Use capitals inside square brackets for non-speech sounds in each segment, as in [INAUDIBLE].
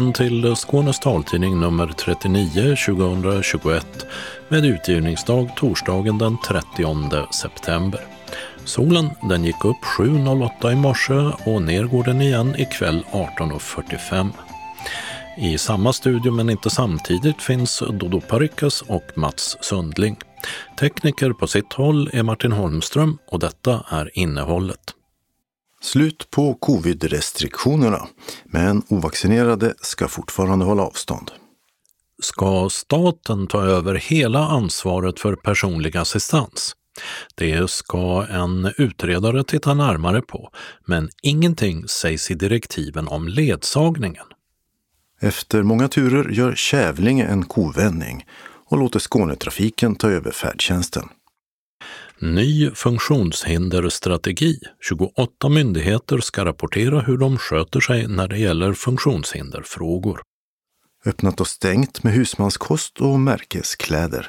Välkommen till Skånes taltidning nummer 39 2021 med utgivningsdag torsdagen den 30 september. Solen den gick upp 7.08 i morse och ner går den igen ikväll 18.45. I samma studio men inte samtidigt finns Dodo Parikas och Mats Sundling. Tekniker på sitt håll är Martin Holmström och detta är innehållet. Slut på covid-restriktionerna, men ovaccinerade ska fortfarande hålla avstånd. Ska staten ta över hela ansvaret för personlig assistans? Det ska en utredare titta närmare på, men ingenting sägs i direktiven om ledsagningen. Efter många turer gör Kävlinge en kovändning och låter Skånetrafiken ta över färdtjänsten. Ny funktionshinderstrategi. 28 myndigheter ska rapportera hur de sköter sig när det gäller funktionshinderfrågor. Öppnat och stängt med husmanskost och märkeskläder.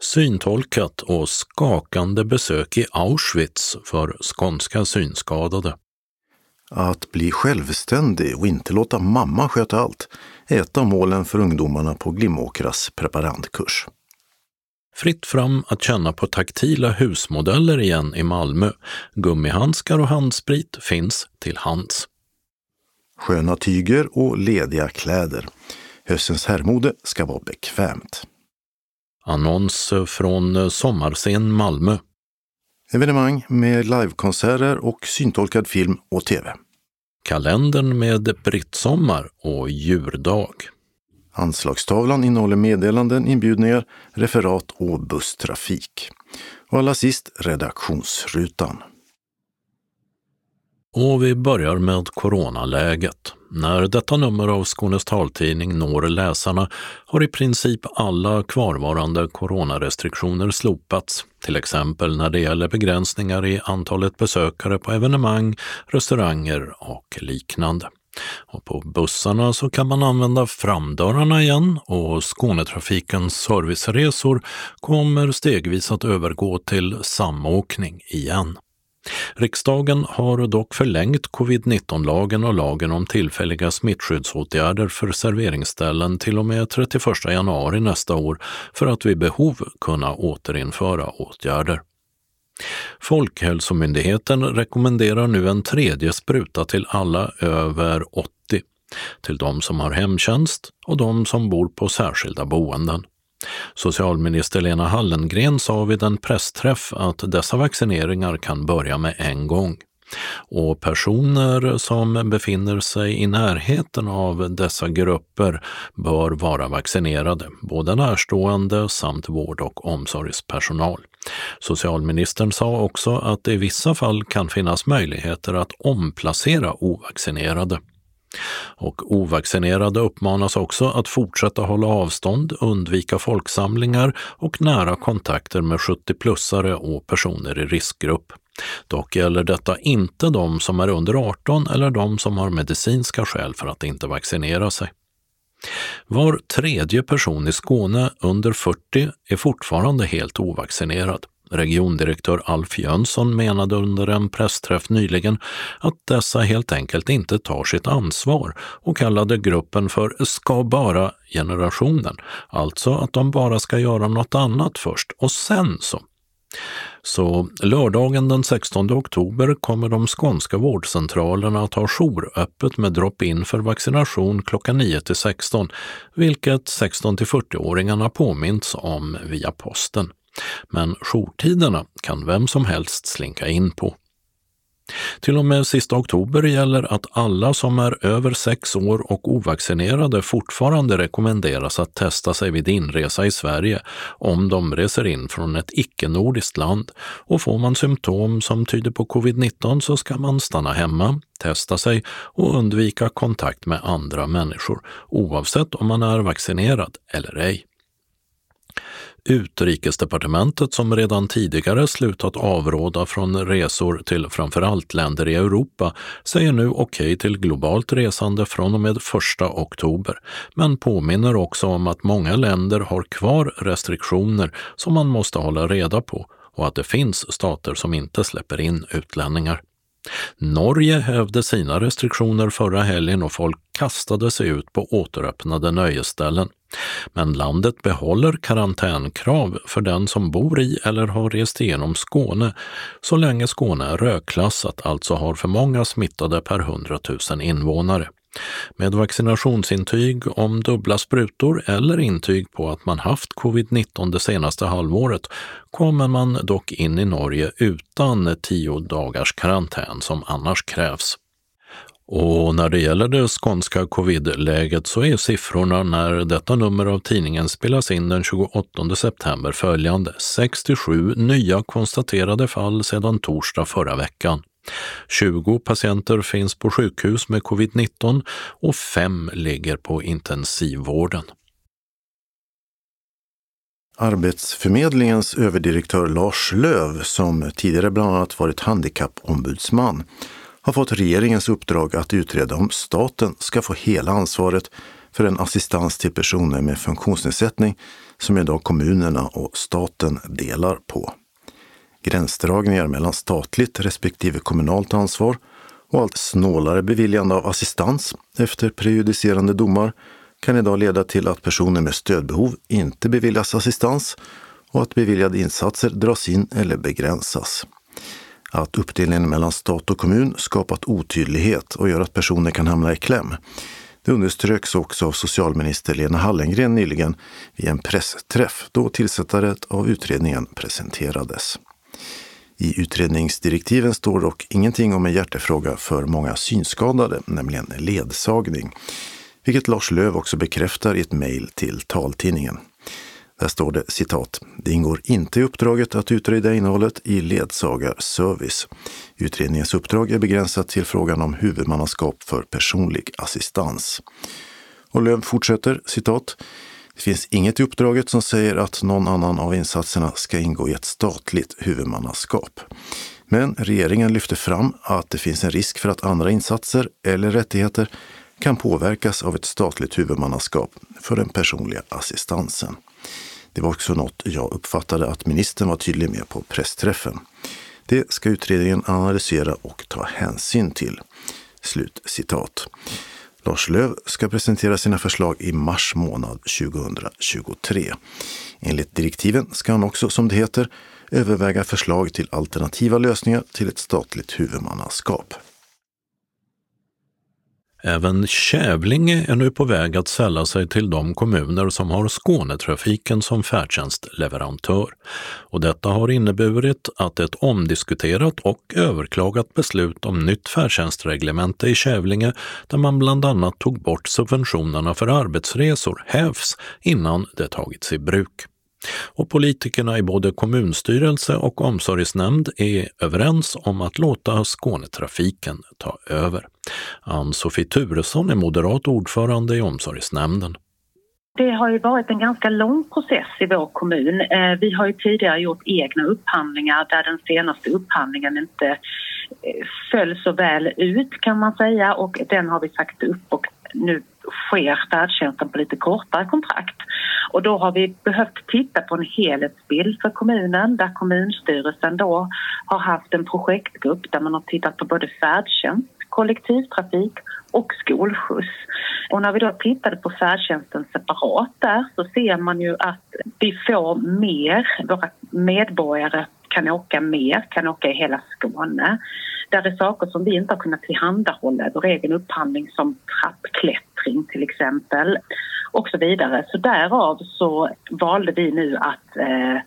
Syntolkat och skakande besök i Auschwitz för skånska synskadade. Att bli självständig och inte låta mamma sköta allt är ett av målen för ungdomarna på Glimåkras preparandkurs. Fritt fram att känna på taktila husmodeller igen i Malmö. Gummihandskar och handsprit finns till hands. Sköna tyger och lediga kläder. Höstens herrmode ska vara bekvämt. Annons från Sommarscen Malmö. Evenemang med livekonserter och syntolkad film och tv. Kalendern med Brittsommar och djurdag. Anslagstavlan innehåller meddelanden, inbjudningar, referat och busstrafik. Och allra sist redaktionsrutan. Och vi börjar med coronaläget. När detta nummer av Skånes taltidning når läsarna har i princip alla kvarvarande coronarestriktioner slopats, till exempel när det gäller begränsningar i antalet besökare på evenemang, restauranger och liknande. Och på bussarna så kan man använda framdörrarna igen och Skånetrafikens serviceresor kommer stegvis att övergå till samåkning igen. Riksdagen har dock förlängt covid-19-lagen och lagen om tillfälliga smittskyddsåtgärder för serveringsställen till och med 31 januari nästa år för att vid behov kunna återinföra åtgärder. Folkhälsomyndigheten rekommenderar nu en tredje spruta till alla över 80, till de som har hemtjänst och de som bor på särskilda boenden. Socialminister Lena Hallengren sa vid en pressträff att dessa vaccineringar kan börja med en gång. Och personer som befinner sig i närheten av dessa grupper bör vara vaccinerade, både närstående samt vård och omsorgspersonal. Socialministern sa också att det i vissa fall kan finnas möjligheter att omplacera ovaccinerade. Och ovaccinerade uppmanas också att fortsätta hålla avstånd, undvika folksamlingar och nära kontakter med 70-plussare och personer i riskgrupp. Dock gäller detta inte de som är under 18 eller de som har medicinska skäl för att inte vaccinera sig. Var tredje person i Skåne under 40 är fortfarande helt ovaccinerad. Regiondirektör Alf Jönsson menade under en pressträff nyligen att dessa helt enkelt inte tar sitt ansvar och kallade gruppen för ska bara-generationen, alltså att de bara ska göra något annat först och sen så. Så lördagen den 16 oktober kommer de skånska vårdcentralerna att ha jouröppet med drop-in för vaccination klockan 9 till 16, vilket 16 till 40-åringarna påminns om via posten. Men jourtiderna kan vem som helst slinka in på. Till och med sista oktober gäller att alla som är över sex år och ovaccinerade fortfarande rekommenderas att testa sig vid inresa i Sverige om de reser in från ett icke-nordiskt land. Och får man symptom som tyder på covid-19 så ska man stanna hemma, testa sig och undvika kontakt med andra människor oavsett om man är vaccinerad eller ej. Utrikesdepartementet som redan tidigare slutat avråda från resor till framförallt länder i Europa säger nu okej okay till globalt resande från och med 1 oktober, men påminner också om att många länder har kvar restriktioner som man måste hålla reda på och att det finns stater som inte släpper in utlänningar. Norge hävde sina restriktioner förra helgen och folk kastade sig ut på återöppnade nöjesställen. Men landet behåller karantänkrav för den som bor i eller har rest igenom Skåne så länge Skåne är rökklassat, alltså har för många smittade per 100 000 invånare. Med vaccinationsintyg om dubbla sprutor eller intyg på att man haft covid-19 det senaste halvåret kommer man dock in i Norge utan tio dagars karantän som annars krävs. Och när det gäller det skånska covid-läget så är siffrorna när detta nummer av tidningen spelas in den 28 september följande. 67 nya konstaterade fall sedan torsdag förra veckan. 20 patienter finns på sjukhus med covid-19 och fem ligger på intensivvården. Arbetsförmedlingens överdirektör Lars Löv, som tidigare bland annat varit handikappombudsman, har fått regeringens uppdrag att utreda om staten ska få hela ansvaret för en assistans till personer med funktionsnedsättning som idag kommunerna och staten delar på. Gränsdragningar mellan statligt respektive kommunalt ansvar och allt snålare beviljande av assistans efter prejudicerande domar kan idag leda till att personer med stödbehov inte beviljas assistans och att beviljade insatser dras in eller begränsas att uppdelningen mellan stat och kommun skapat otydlighet och gör att personer kan hamna i kläm. Det underströks också av socialminister Lena Hallengren nyligen vid en pressträff då tillsättandet av utredningen presenterades. I utredningsdirektiven står dock ingenting om en hjärtefråga för många synskadade, nämligen ledsagning, vilket Lars Löv också bekräftar i ett mejl till taltidningen. Där står det citat. Det ingår inte i uppdraget att utreda innehållet i ledsagarservice. Utredningens uppdrag är begränsat till frågan om huvudmannaskap för personlig assistans. Och Löv fortsätter citat. Det finns inget i uppdraget som säger att någon annan av insatserna ska ingå i ett statligt huvudmannaskap. Men regeringen lyfter fram att det finns en risk för att andra insatser eller rättigheter kan påverkas av ett statligt huvudmannaskap för den personliga assistansen. Det var också något jag uppfattade att ministern var tydlig med på pressträffen. Det ska utredningen analysera och ta hänsyn till. Slut citat. Lars Löv ska presentera sina förslag i mars månad 2023. Enligt direktiven ska han också, som det heter, överväga förslag till alternativa lösningar till ett statligt huvudmannaskap. Även Kävlinge är nu på väg att sälla sig till de kommuner som har Skånetrafiken som färdtjänstleverantör. Och detta har inneburit att ett omdiskuterat och överklagat beslut om nytt färdtjänstreglemente i Kävlinge, där man bland annat tog bort subventionerna för arbetsresor, hävs innan det tagits i bruk. Och politikerna i både kommunstyrelse och omsorgsnämnd är överens om att låta Skånetrafiken ta över. Ann-Sofie Turesson är moderat ordförande i omsorgsnämnden. Det har ju varit en ganska lång process i vår kommun. Eh, vi har ju tidigare gjort egna upphandlingar där den senaste upphandlingen inte eh, föll så väl ut kan man säga och den har vi sagt upp och nu sker färdtjänsten på lite kortare kontrakt. Och då har vi behövt titta på en helhetsbild för kommunen där kommunstyrelsen då har haft en projektgrupp där man har tittat på både färdtjänst, kollektivtrafik och skolskjuts. Och när vi då tittade på färdtjänsten separat där så ser man ju att vi får mer, våra medborgare kan åka mer, kan åka i hela Skåne. Där är saker som vi inte har kunnat tillhandahålla över vår egen upphandling som trappklättring till exempel och så vidare. Så därav så valde vi nu att eh,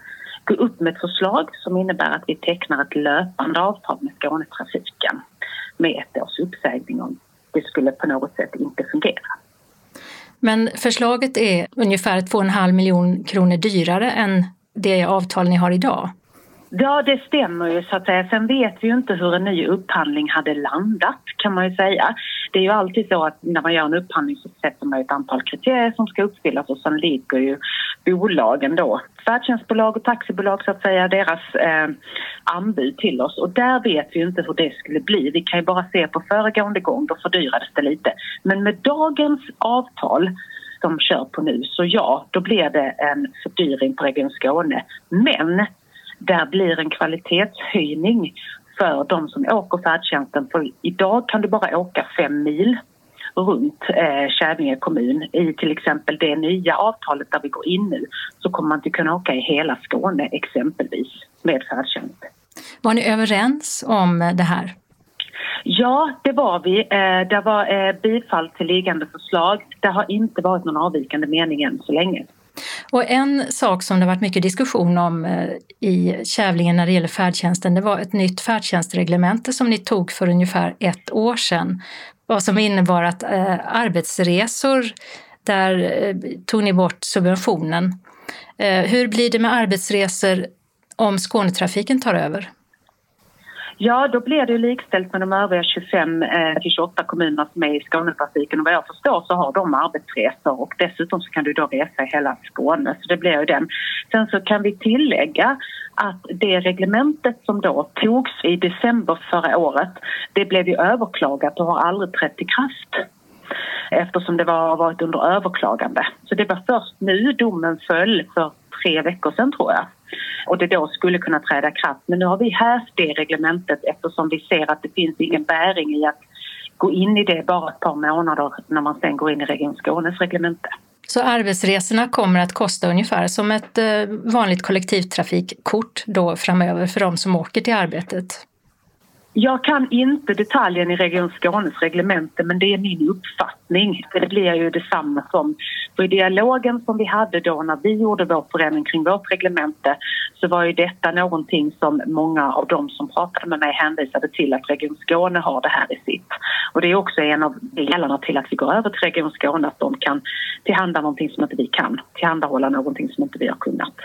gå upp med ett förslag som innebär att vi tecknar ett löpande avtal med Skånetrafiken med ett års uppsägning om det skulle på något sätt inte fungera. Men förslaget är ungefär 2,5 miljoner kronor dyrare än det avtal ni har idag. Ja, det stämmer ju så att säga. Sen vet vi ju inte hur en ny upphandling hade landat kan man ju säga. Det är ju alltid så att när man gör en upphandling så sätter man ett antal kriterier som ska uppfyllas och sen ligger ju bolagen då, färdtjänstbolag och taxibolag så att säga, deras eh, anbud till oss och där vet vi ju inte hur det skulle bli. Vi kan ju bara se på föregående gång, då fördyrades det lite. Men med dagens avtal som kör på nu, så ja, då blir det en fördyring på Region Skåne. Men där blir en kvalitetshöjning för de som åker färdtjänsten. För idag kan du bara åka fem mil runt eh, Kävlinge kommun. I till exempel det nya avtalet där vi går in nu så kommer man inte kunna åka i hela Skåne exempelvis med färdtjänst. Var ni överens om det här? Ja, det var vi. Eh, det var eh, bifall till liggande förslag. Det har inte varit någon avvikande mening än så länge. Och en sak som det varit mycket diskussion om eh, i Kävlingen när det gäller färdtjänsten, det var ett nytt färdtjänstreglemente som ni tog för ungefär ett år sedan. Vad som innebar att eh, arbetsresor, där eh, tog ni bort subventionen. Eh, hur blir det med arbetsresor om Skånetrafiken tar över? Ja, då blir det likställt med de övriga 25 eh, till 28 kommunerna som är i Skånetrafiken och vad jag förstår så har de arbetsresor och dessutom så kan du då resa i hela Skåne så det blir ju den. Sen så kan vi tillägga att det reglementet som då togs i december förra året det blev ju överklagat och har aldrig trätt i kraft eftersom det har varit under överklagande. Så det var först nu domen föll för tre veckor sedan tror jag och det då skulle kunna träda i kraft. Men nu har vi hävt det reglementet eftersom vi ser att det finns ingen bäring i att gå in i det bara ett par månader när man sen går in i Region Skånes reglemente. Så arbetsresorna kommer att kosta ungefär som ett eh, vanligt kollektivtrafikkort då framöver för de som åker till arbetet? Jag kan inte detaljen i Region Skånes reglemente men det är min uppfattning. Det blir ju detsamma som för i dialogen som vi hade då när vi gjorde vår förändring kring vårt reglemente så var ju detta någonting som många av de som pratade med mig hänvisade till att Region Skåne har det här i sitt. Och det är också en av delarna till att vi går över till Region Skåne att de kan tillhandahålla någonting som inte vi kan, tillhandahålla någonting som inte vi har kunnat.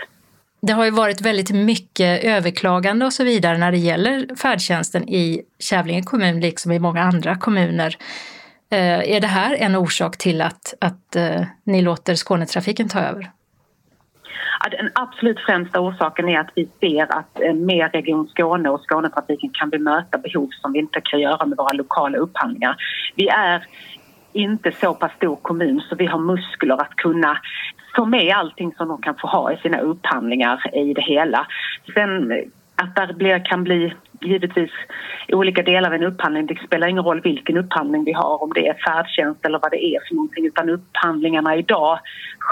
Det har ju varit väldigt mycket överklagande och så vidare när det gäller färdtjänsten i Kävlinge kommun, liksom i många andra kommuner. Eh, är det här en orsak till att, att eh, ni låter Skånetrafiken ta över? Den absolut främsta orsaken är att vi ser att eh, med Region Skåne och Skånetrafiken kan vi möta behov som vi inte kan göra med våra lokala upphandlingar. Vi är inte så pass stor kommun så vi har muskler att kunna få med allting som de kan få ha i sina upphandlingar i det hela. Sen att det blir, kan bli givetvis olika delar av en upphandling. Det spelar ingen roll vilken upphandling vi har, om det är färdtjänst eller vad det är för någonting. Utan upphandlingarna idag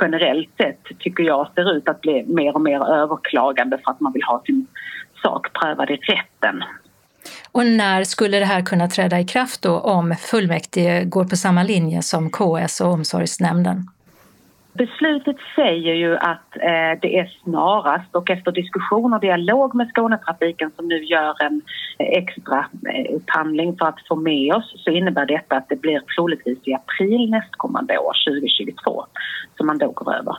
generellt sett tycker jag ser ut att bli mer och mer överklagande för att man vill ha sin sak prövad i rätten. Och när skulle det här kunna träda i kraft då om fullmäktige går på samma linje som KS och omsorgsnämnden? Beslutet säger ju att eh, det är snarast och efter diskussion och dialog med Skånetrafiken som nu gör en extra eh, upphandling för att få med oss så innebär detta att det blir troligtvis i april nästkommande år, 2022, som man då går över.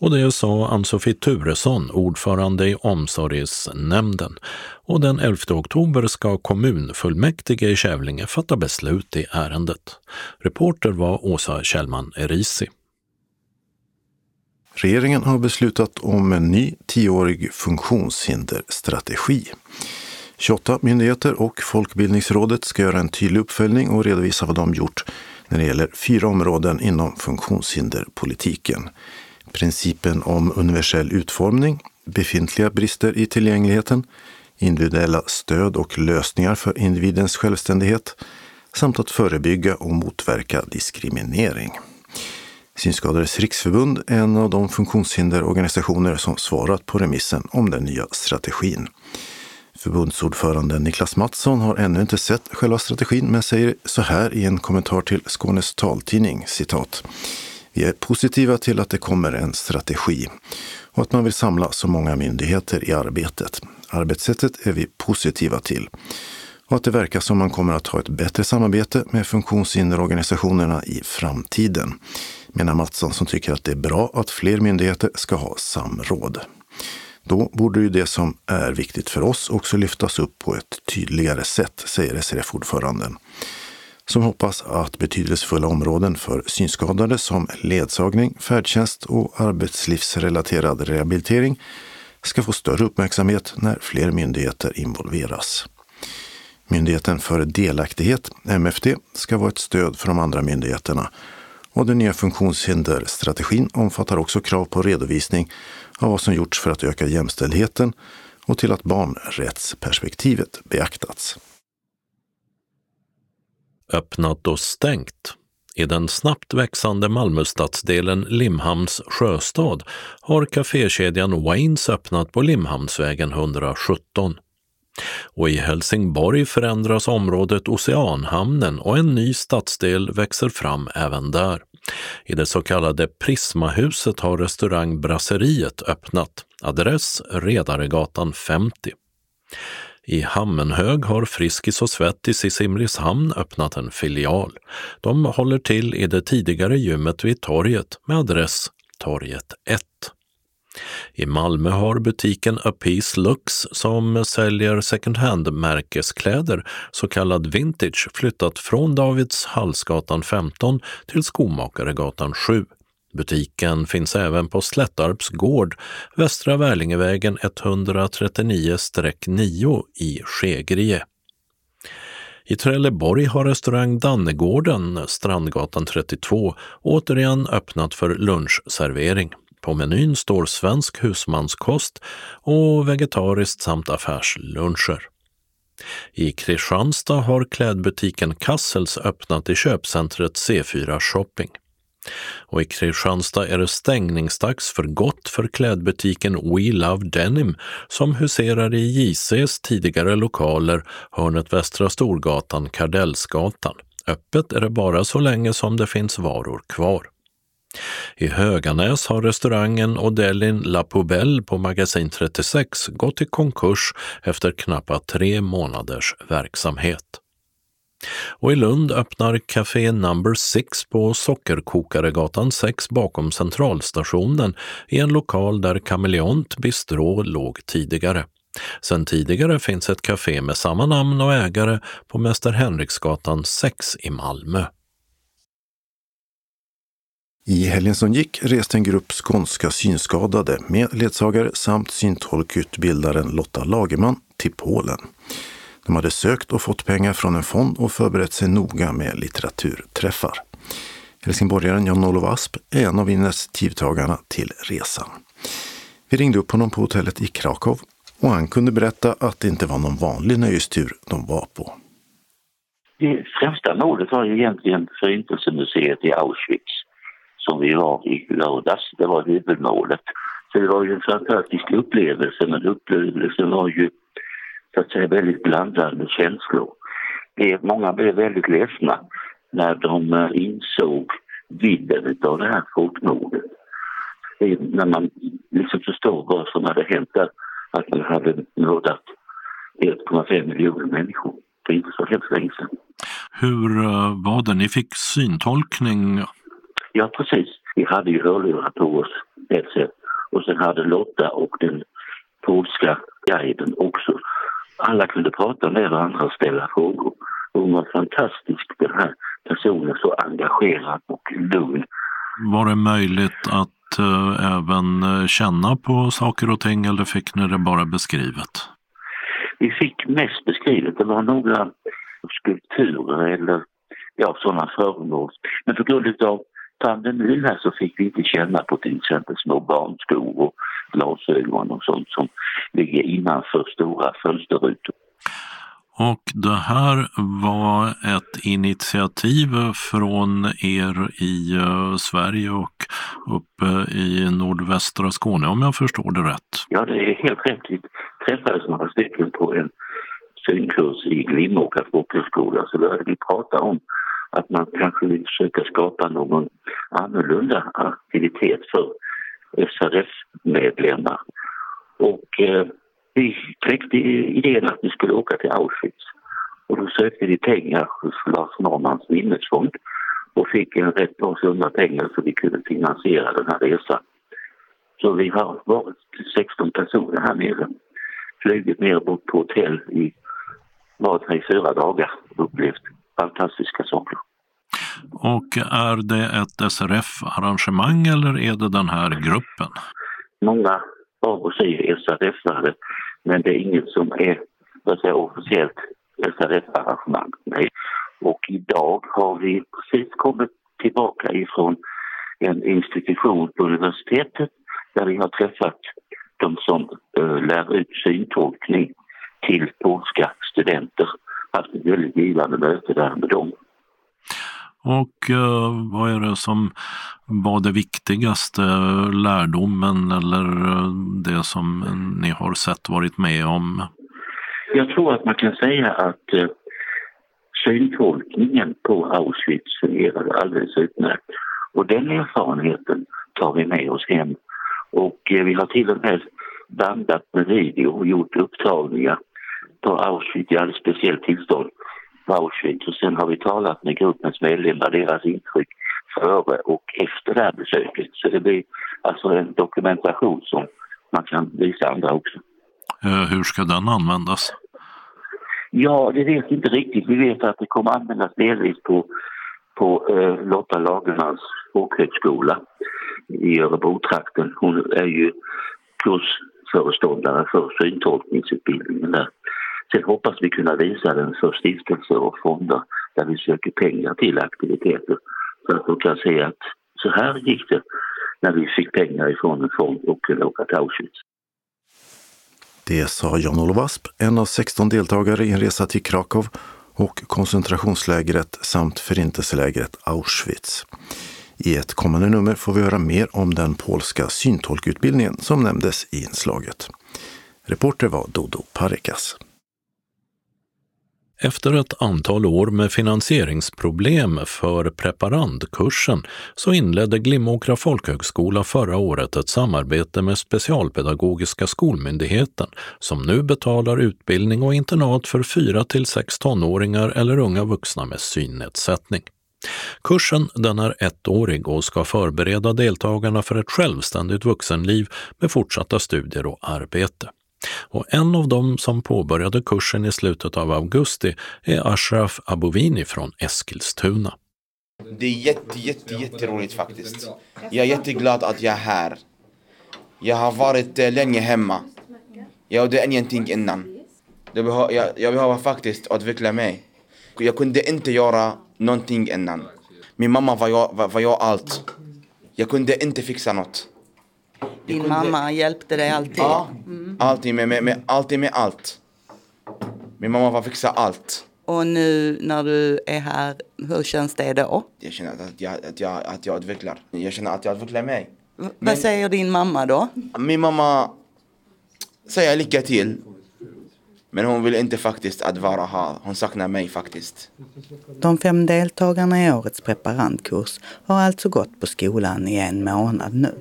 Och det sa Ann-Sofie Turesson, ordförande i omsorgsnämnden. Och den 11 oktober ska kommunfullmäktige i Kävlinge fatta beslut i ärendet. Reporter var Åsa Kjellman Erisi. Regeringen har beslutat om en ny tioårig funktionshinderstrategi. 28 myndigheter och Folkbildningsrådet ska göra en tydlig uppföljning och redovisa vad de gjort när det gäller fyra områden inom funktionshinderpolitiken principen om universell utformning, befintliga brister i tillgängligheten, individuella stöd och lösningar för individens självständighet samt att förebygga och motverka diskriminering. Synskadades riksförbund är en av de funktionshinderorganisationer som svarat på remissen om den nya strategin. Förbundsordföranden Niklas Mattsson har ännu inte sett själva strategin men säger så här i en kommentar till Skånes taltidning, citat. Vi är positiva till att det kommer en strategi och att man vill samla så många myndigheter i arbetet. Arbetssättet är vi positiva till och att det verkar som man kommer att ha ett bättre samarbete med funktionshinderorganisationerna i framtiden, menar Mattsson som tycker att det är bra att fler myndigheter ska ha samråd. Då borde ju det som är viktigt för oss också lyftas upp på ett tydligare sätt, säger SRF-ordföranden som hoppas att betydelsefulla områden för synskadade som ledsagning, färdtjänst och arbetslivsrelaterad rehabilitering ska få större uppmärksamhet när fler myndigheter involveras. Myndigheten för delaktighet, MFD, ska vara ett stöd för de andra myndigheterna och den nya funktionshinderstrategin omfattar också krav på redovisning av vad som gjorts för att öka jämställdheten och till att barnrättsperspektivet beaktats. Öppnat och stängt. I den snabbt växande Malmöstadsdelen Limhamns sjöstad har kafékedjan Waynes öppnat på Limhamnsvägen 117. Och i Helsingborg förändras området Oceanhamnen och en ny stadsdel växer fram även där. I det så kallade Prismahuset har restaurang Brasseriet öppnat, adress Redaregatan 50. I Hammenhög har Friskis och Svettis i Simrishamn öppnat en filial. De håller till i det tidigare gymmet vid torget med adress Torget 1. I Malmö har butiken A Piece Lux som säljer second hand-märkeskläder, så kallad vintage, flyttat från Davids Hallsgatan 15 till Skomakaregatan 7. Butiken finns även på Slättarps gård, Västra Värlingevägen 139-9 i Skegrie. I Trelleborg har restaurang Dannegården, Strandgatan 32, återigen öppnat för lunchservering. På menyn står svensk husmanskost och vegetariskt samt affärsluncher. I Kristianstad har klädbutiken Kassels öppnat i köpcentret C4 Shopping. Och i Kristianstad är det stängningsdags för gott för klädbutiken We Love Denim som huserar i JCs tidigare lokaler, hörnet Västra Storgatan, Kardellsgatan. Öppet är det bara så länge som det finns varor kvar. I Höganäs har restaurangen och delin La Poubelle på Magasin 36 gått i konkurs efter knappt tre månaders verksamhet. Och i Lund öppnar Café Number 6 på Sockerkokaregatan 6 bakom Centralstationen i en lokal där Kameleont Bistrå låg tidigare. Sen tidigare finns ett café med samma namn och ägare på Mäster Henriksgatan 6 i Malmö. I helgen som gick reste en grupp skånska synskadade med ledsagare samt syntolkutbildaren Lotta Lagerman till Polen. De hade sökt och fått pengar från en fond och förberett sig noga med litteraturträffar. Helsingborgaren Jan-Olof Asp är en av initiativtagarna till resan. Vi ringde upp honom på hotellet i Krakow och han kunde berätta att det inte var någon vanlig nöjestur de var på. Det främsta målet var ju egentligen Förintelsemuseet i Auschwitz som vi var i lördags. Det var huvudmålet. Så det var ju en fantastisk upplevelse men upplevelsen var ju så att säga väldigt blandade känslor. Det, många blev väldigt ledsna när de uh, insåg vidden av det här folkmordet. när man liksom förstår vad som hade hänt där, att man hade mördat 1,5 miljoner människor för inte så hemskt länge sedan. Hur uh, var det? Ni fick syntolkning? Ja, precis. Vi hade ju hörlurar på oss sätt och sen hade Lotta och den polska guiden också alla kunde prata med varandra och ställa frågor. hon var fantastisk, den här personen, så engagerad och lugn. Var det möjligt att uh, även uh, känna på saker och ting eller fick ni det bara beskrivet? Vi fick mest beskrivet. Det var några skulpturer eller ja, sådana föremål. Men på grund av pandemin här så fick vi inte känna på till exempel små barnskor och glasögon och sånt som ligger innanför stora fönsterrutor. Och det här var ett initiativ från er i uh, Sverige och uppe i nordvästra Skåne om jag förstår det rätt? Ja, det är helt rätt. Vi träffades några stycken på en synkurs i Glimåkra folkhögskola så började vi prata om att man kanske vill försöka skapa någon annorlunda aktivitet för SRF-medlemmar. Och eh, vi kläckte idén att vi skulle åka till Auschwitz. Och då sökte vi pengar hos Lars Normans minnesfond och fick en rätt bra summa pengar så vi kunde finansiera den här resan. Så vi har varit 16 personer här nere. Flugit ner bort på hotell i, varit här i fyra dagar och upplevt fantastiska saker. Och är det ett SRF-arrangemang eller är det den här gruppen? Många av oss är SRF-are men det är inget som är vad säga, officiellt SRF-arrangemang. Och idag har vi precis kommit tillbaka ifrån en institution på universitetet där vi har träffat de som uh, lär ut syntolkning till polska studenter. Haft ett väldigt givande möte där med dem. Och eh, vad är det som var det viktigaste lärdomen eller eh, det som ni har sett varit med om? Jag tror att man kan säga att eh, syntolkningen på Auschwitz fungerade alldeles utmärkt. Och den erfarenheten tar vi med oss hem. Och eh, vi har till och med bandat med video och gjort upptagningar på Auschwitz i alldeles speciellt tillstånd Auschwitz och sen har vi talat med gruppens medlemmar, deras intryck före och efter det här besöket. Så det blir alltså en dokumentation som man kan visa andra också. Eh, hur ska den användas? Ja, det vet vi inte riktigt. Vi vet att det kommer användas delvis på, på eh, Lotta Lagermans folkhögskola i Örebro-trakten. Hon är ju kursföreståndare för syntolkningsutbildningen där. Sen hoppas vi kunna visa den för stiftelser och fonder där vi söker pengar till aktiviteter så att de kan se att så här gick det när vi fick pengar ifrån en fond och kunde åka till Auschwitz. Det sa Jan-Olof Asp, en av 16 deltagare i en resa till Krakow och koncentrationslägret samt förintelselägret Auschwitz. I ett kommande nummer får vi höra mer om den polska syntolkutbildningen som nämndes i inslaget. Reporter var Dodo Parikas. Efter ett antal år med finansieringsproblem för preparandkursen så inledde Glimåkra folkhögskola förra året ett samarbete med Specialpedagogiska skolmyndigheten som nu betalar utbildning och internat för 4 till 6 tonåringar eller unga vuxna med synnedsättning. Kursen den är ettårig och ska förbereda deltagarna för ett självständigt vuxenliv med fortsatta studier och arbete. Och en av dem som påbörjade kursen i slutet av augusti är Ashraf Abovini från Eskilstuna. Det är jätte, jätte, jätteroligt faktiskt. Jag är jätteglad att jag är här. Jag har varit eh, länge hemma. Jag gjorde ingenting innan. Jag, jag behöver faktiskt utveckla mig. Jag kunde inte göra någonting innan. Min mamma var jag, var, var jag allt. Jag kunde inte fixa något. Din mamma hjälpte dig alltid? Ja, mm. alltid med, med, med, alltid med allt. Min mamma var fixa allt. Och nu när du är här, hur känns det då? Jag känner att jag, att jag, att jag utvecklar. Jag känner att jag utvecklar mig. V Men, vad säger din mamma då? Min mamma säger lycka till. Men hon vill inte faktiskt att vara här. Hon saknar mig faktiskt. De fem deltagarna i årets preparandkurs har alltså gått på skolan i en månad nu.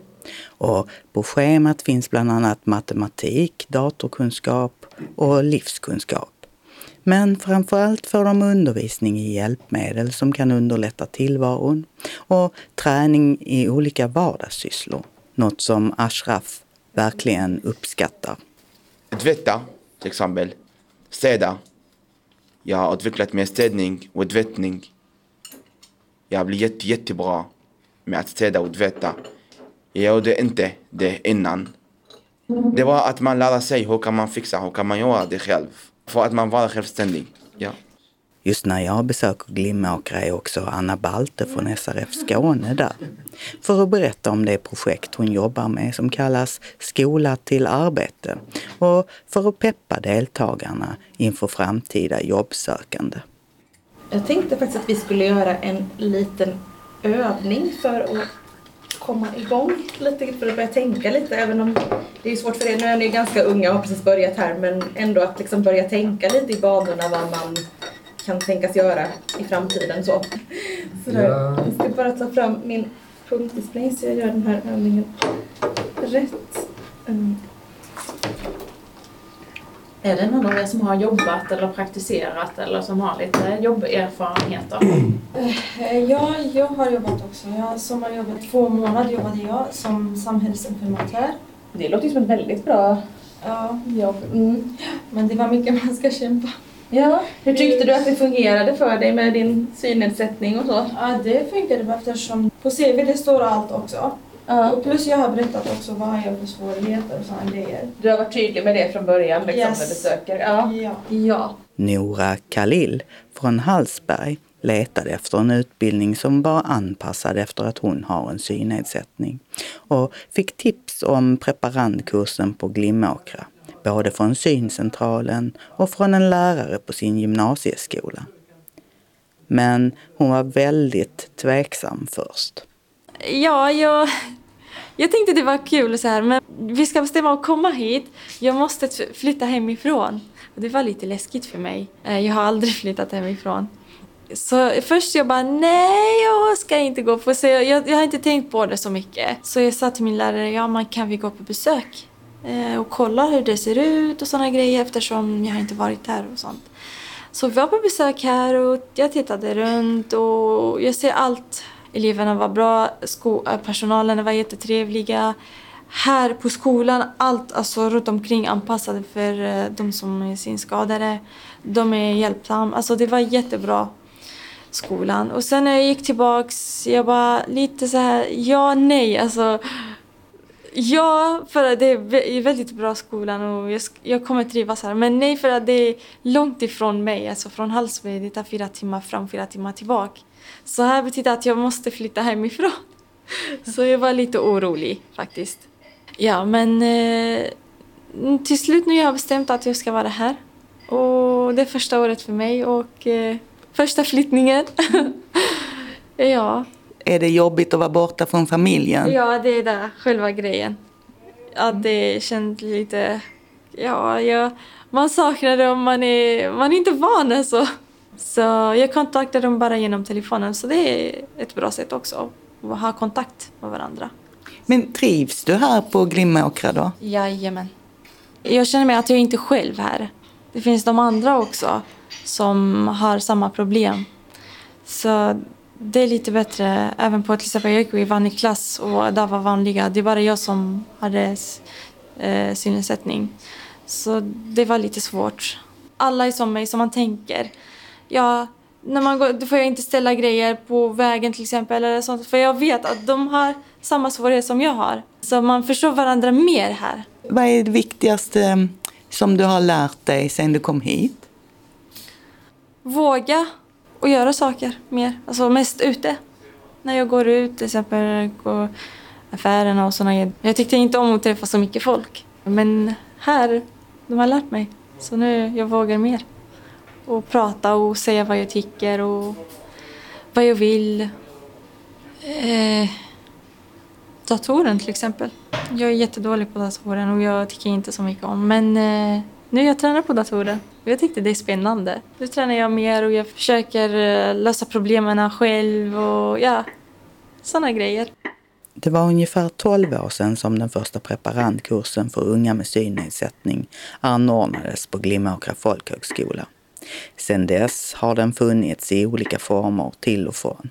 Och på schemat finns bland annat matematik, datorkunskap och livskunskap. Men framförallt får de undervisning i hjälpmedel som kan underlätta tillvaron och träning i olika vardagssysslor. Något som Ashraf verkligen uppskattar. Tvätta, till exempel. Städa. Jag har utvecklat med städning och tvättning. Jag blir jätte, jättebra med att städa och tvätta. Jag gjorde inte det innan. Det var att man lärde sig hur kan man fixa, hur kan man göra det själv. För att man var självständig. Ja. Just när jag besöker Glimåkra är också Anna Balte från SRF Skåne där. För att berätta om det projekt hon jobbar med som kallas Skola till arbete och för att peppa deltagarna inför framtida jobbsökande. Jag tänkte faktiskt att vi skulle göra en liten övning för att komma igång lite för att börja tänka lite även om det är svårt för er. Nu är ni ganska unga och har precis börjat här men ändå att liksom börja tänka lite i banorna vad man kan tänkas göra i framtiden. Så. Sådär. Ja. Jag ska bara ta fram min punktdisplay så jag gör den här övningen rätt. Är det någon av er som har jobbat eller praktiserat eller som har lite jobberfarenheter? Eh, ja, jag har jobbat också. Jag sommarjobbade två månader jobbade jag som samhällsinformatör. Det låter ju som ett väldigt bra ja. jobb. Mm. Men det var mycket man ska kämpa. Ja, hur tyckte du att det fungerade för dig med din synnedsättning och så? Ja, det funkade bra eftersom på CV det står allt också. Ja. Och plus jag har berättat också vad jag har för svårigheter och sådana grejer. Du har varit tydlig med det från början liksom, yes. när du söker? Ja. ja. ja. Nora Khalil från Hallsberg letade efter en utbildning som var anpassad efter att hon har en synnedsättning och fick tips om preparandkursen på Glimåkra, både från syncentralen och från en lärare på sin gymnasieskola. Men hon var väldigt tveksam först. Ja, jag, jag tänkte det var kul så här, men vi ska bestämma att komma hit. Jag måste flytta hemifrån. Och det var lite läskigt för mig. Eh, jag har aldrig [LAUGHS] flyttat hemifrån. Så först jag bara nej, jag ska inte gå på så jag, jag, har inte tänkt på det så mycket. Så jag sa till min lärare, ja man kan vi gå på besök? Eh, och kolla hur det ser ut och sådana grejer eftersom jag har inte varit här och sånt. Så vi var på besök här och jag tittade runt och jag ser allt. Eleverna var bra, eh, personalen var jättetrevliga. Här på skolan, allt alltså runt omkring anpassade för eh, de som är synskadade. De är hjälpsamma, alltså det var jättebra skolan. Och sen när jag gick tillbaks, jag var lite så här, ja, nej, alltså. Ja, för att det är väldigt bra skolan och jag, jag kommer trivas här. Men nej, för att det är långt ifrån mig. Alltså från Hallsberg, det tar fyra timmar fram, fyra timmar tillbaka. Så här betyder att jag måste flytta hemifrån. [LAUGHS] Så jag var lite orolig faktiskt. Ja, men eh, till slut nu har jag bestämt att jag ska vara här. Och det är första året för mig och eh, första flyttningen. [LAUGHS] ja. Är det jobbigt att vara borta från familjen? Ja, det är det, själva grejen. Att det känns lite... Ja, ja, man saknar det om man är, man är inte van alltså. Så jag kontaktar dem bara genom telefonen, så det är ett bra sätt också. Att ha kontakt med varandra. Men trivs du här på Glimåkra då? Jajamän. Jag känner mig att jag inte är själv här. Det finns de andra också som har samma problem. Så det är lite bättre. Även på till exempel jag gick i vanlig klass och där var vanliga. Det är bara jag som hade eh, synnedsättning. Så det var lite svårt. Alla är som mig, som man tänker. Ja, när man går, då får jag inte ställa grejer på vägen till exempel. Eller sånt, för jag vet att de har samma svårighet som jag har. Så man förstår varandra mer här. Vad är det viktigaste eh, som du har lärt dig sen du kom hit? Våga och göra saker mer. Alltså mest ute. När jag går ut till exempel på affärerna och sådana Jag tyckte inte om att träffa så mycket folk. Men här, de har lärt mig. Så nu jag vågar mer. Och prata och säga vad jag tycker och vad jag vill. Eh, datoren till exempel. Jag är jättedålig på datoren och jag tycker inte så mycket om. Men eh, nu jag tränar på datorer. Jag tyckte det är spännande. Nu tränar jag mer och jag försöker eh, lösa problemen själv och ja, sådana grejer. Det var ungefär 12 år sedan som den första preparandkursen för unga med synnedsättning anordnades på Glimåkra folkhögskola. Sedan dess har den funnits i olika former till och från.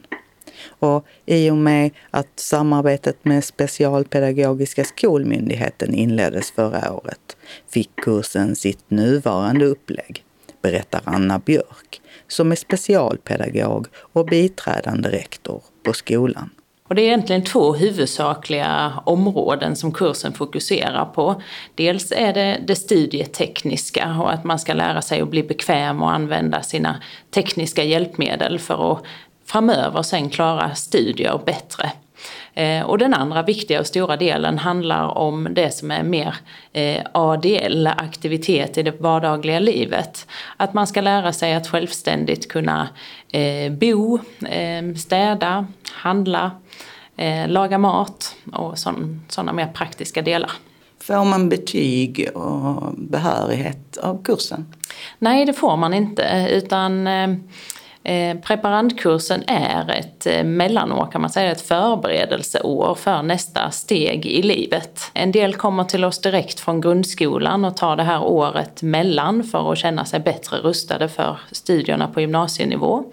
Och i och med att samarbetet med Specialpedagogiska skolmyndigheten inleddes förra året fick kursen sitt nuvarande upplägg, berättar Anna Björk, som är specialpedagog och biträdande rektor på skolan. Och det är egentligen två huvudsakliga områden som kursen fokuserar på. Dels är det det studietekniska och att man ska lära sig att bli bekväm och använda sina tekniska hjälpmedel för att framöver sen klara studier bättre. Eh, och den andra viktiga och stora delen handlar om det som är mer eh, ADL, aktivitet i det vardagliga livet. Att man ska lära sig att självständigt kunna eh, bo, städa, handla, laga mat och sådana mer praktiska delar. Får man betyg och behörighet av kursen? Nej, det får man inte utan Eh, preparandkursen är ett eh, mellanår kan man säga, ett förberedelseår för nästa steg i livet. En del kommer till oss direkt från grundskolan och tar det här året mellan för att känna sig bättre rustade för studierna på gymnasienivå.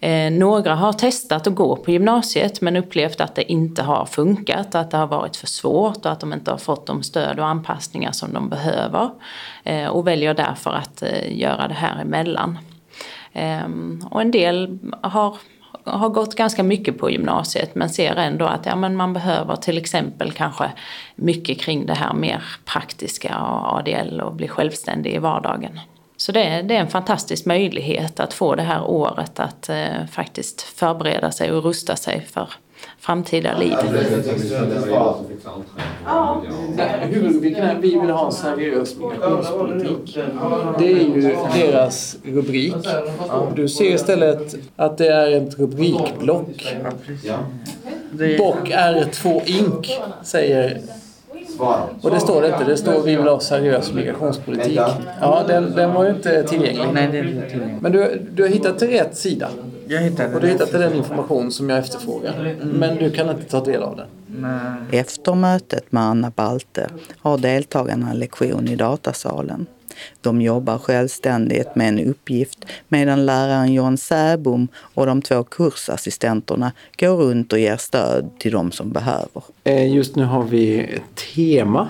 Eh, några har testat att gå på gymnasiet men upplevt att det inte har funkat, att det har varit för svårt och att de inte har fått de stöd och anpassningar som de behöver. Och väljer därför att göra det här emellan. Ehm, och en del har, har gått ganska mycket på gymnasiet men ser ändå att ja, men man behöver till exempel kanske mycket kring det här mer praktiska och ADL och bli självständig i vardagen. Så det, det är en fantastisk möjlighet att få det här året att eh, faktiskt förbereda sig och rusta sig för framtida liv. Huvudrubriken är Vi vill ha en seriös migrationspolitik. Det är ju deras rubrik. Du ser istället att det är ett rubrikblock. Bock R2 Inc. säger och det står det inte. Det står vi vill ha seriös migrationspolitik. Ja, den, den var ju inte tillgänglig. Nej, det är inte tillgänglig. Men du, du har hittat till rätt sida. Jag hittade Och du har hittat till den information som jag efterfrågar. Men du kan inte ta del av den. Efter mötet med Anna Balte har deltagarna lektion i datasalen. De jobbar självständigt med en uppgift medan läraren John Säbom och de två kursassistenterna går runt och ger stöd till de som behöver. Eh, just nu har vi ett tema.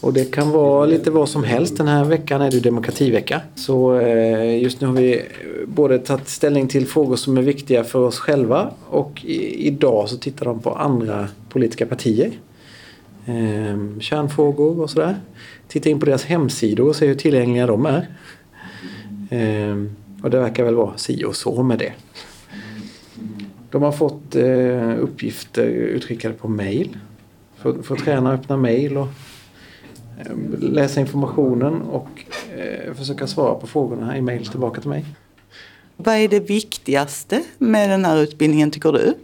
Och det kan vara lite vad som helst. Den här veckan är det demokrativecka. Så eh, just nu har vi eh, både tagit ställning till frågor som är viktiga för oss själva och idag så tittar de på andra politiska partier. Eh, kärnfrågor och sådär. Titta in på deras hemsidor och se hur tillgängliga de är. Eh, och det verkar väl vara si och så med det. De har fått eh, uppgifter utskickade på mail. För, för att träna öppna mail och eh, läsa informationen och eh, försöka svara på frågorna i mail tillbaka till mig. Vad är det viktigaste med den här utbildningen tycker du?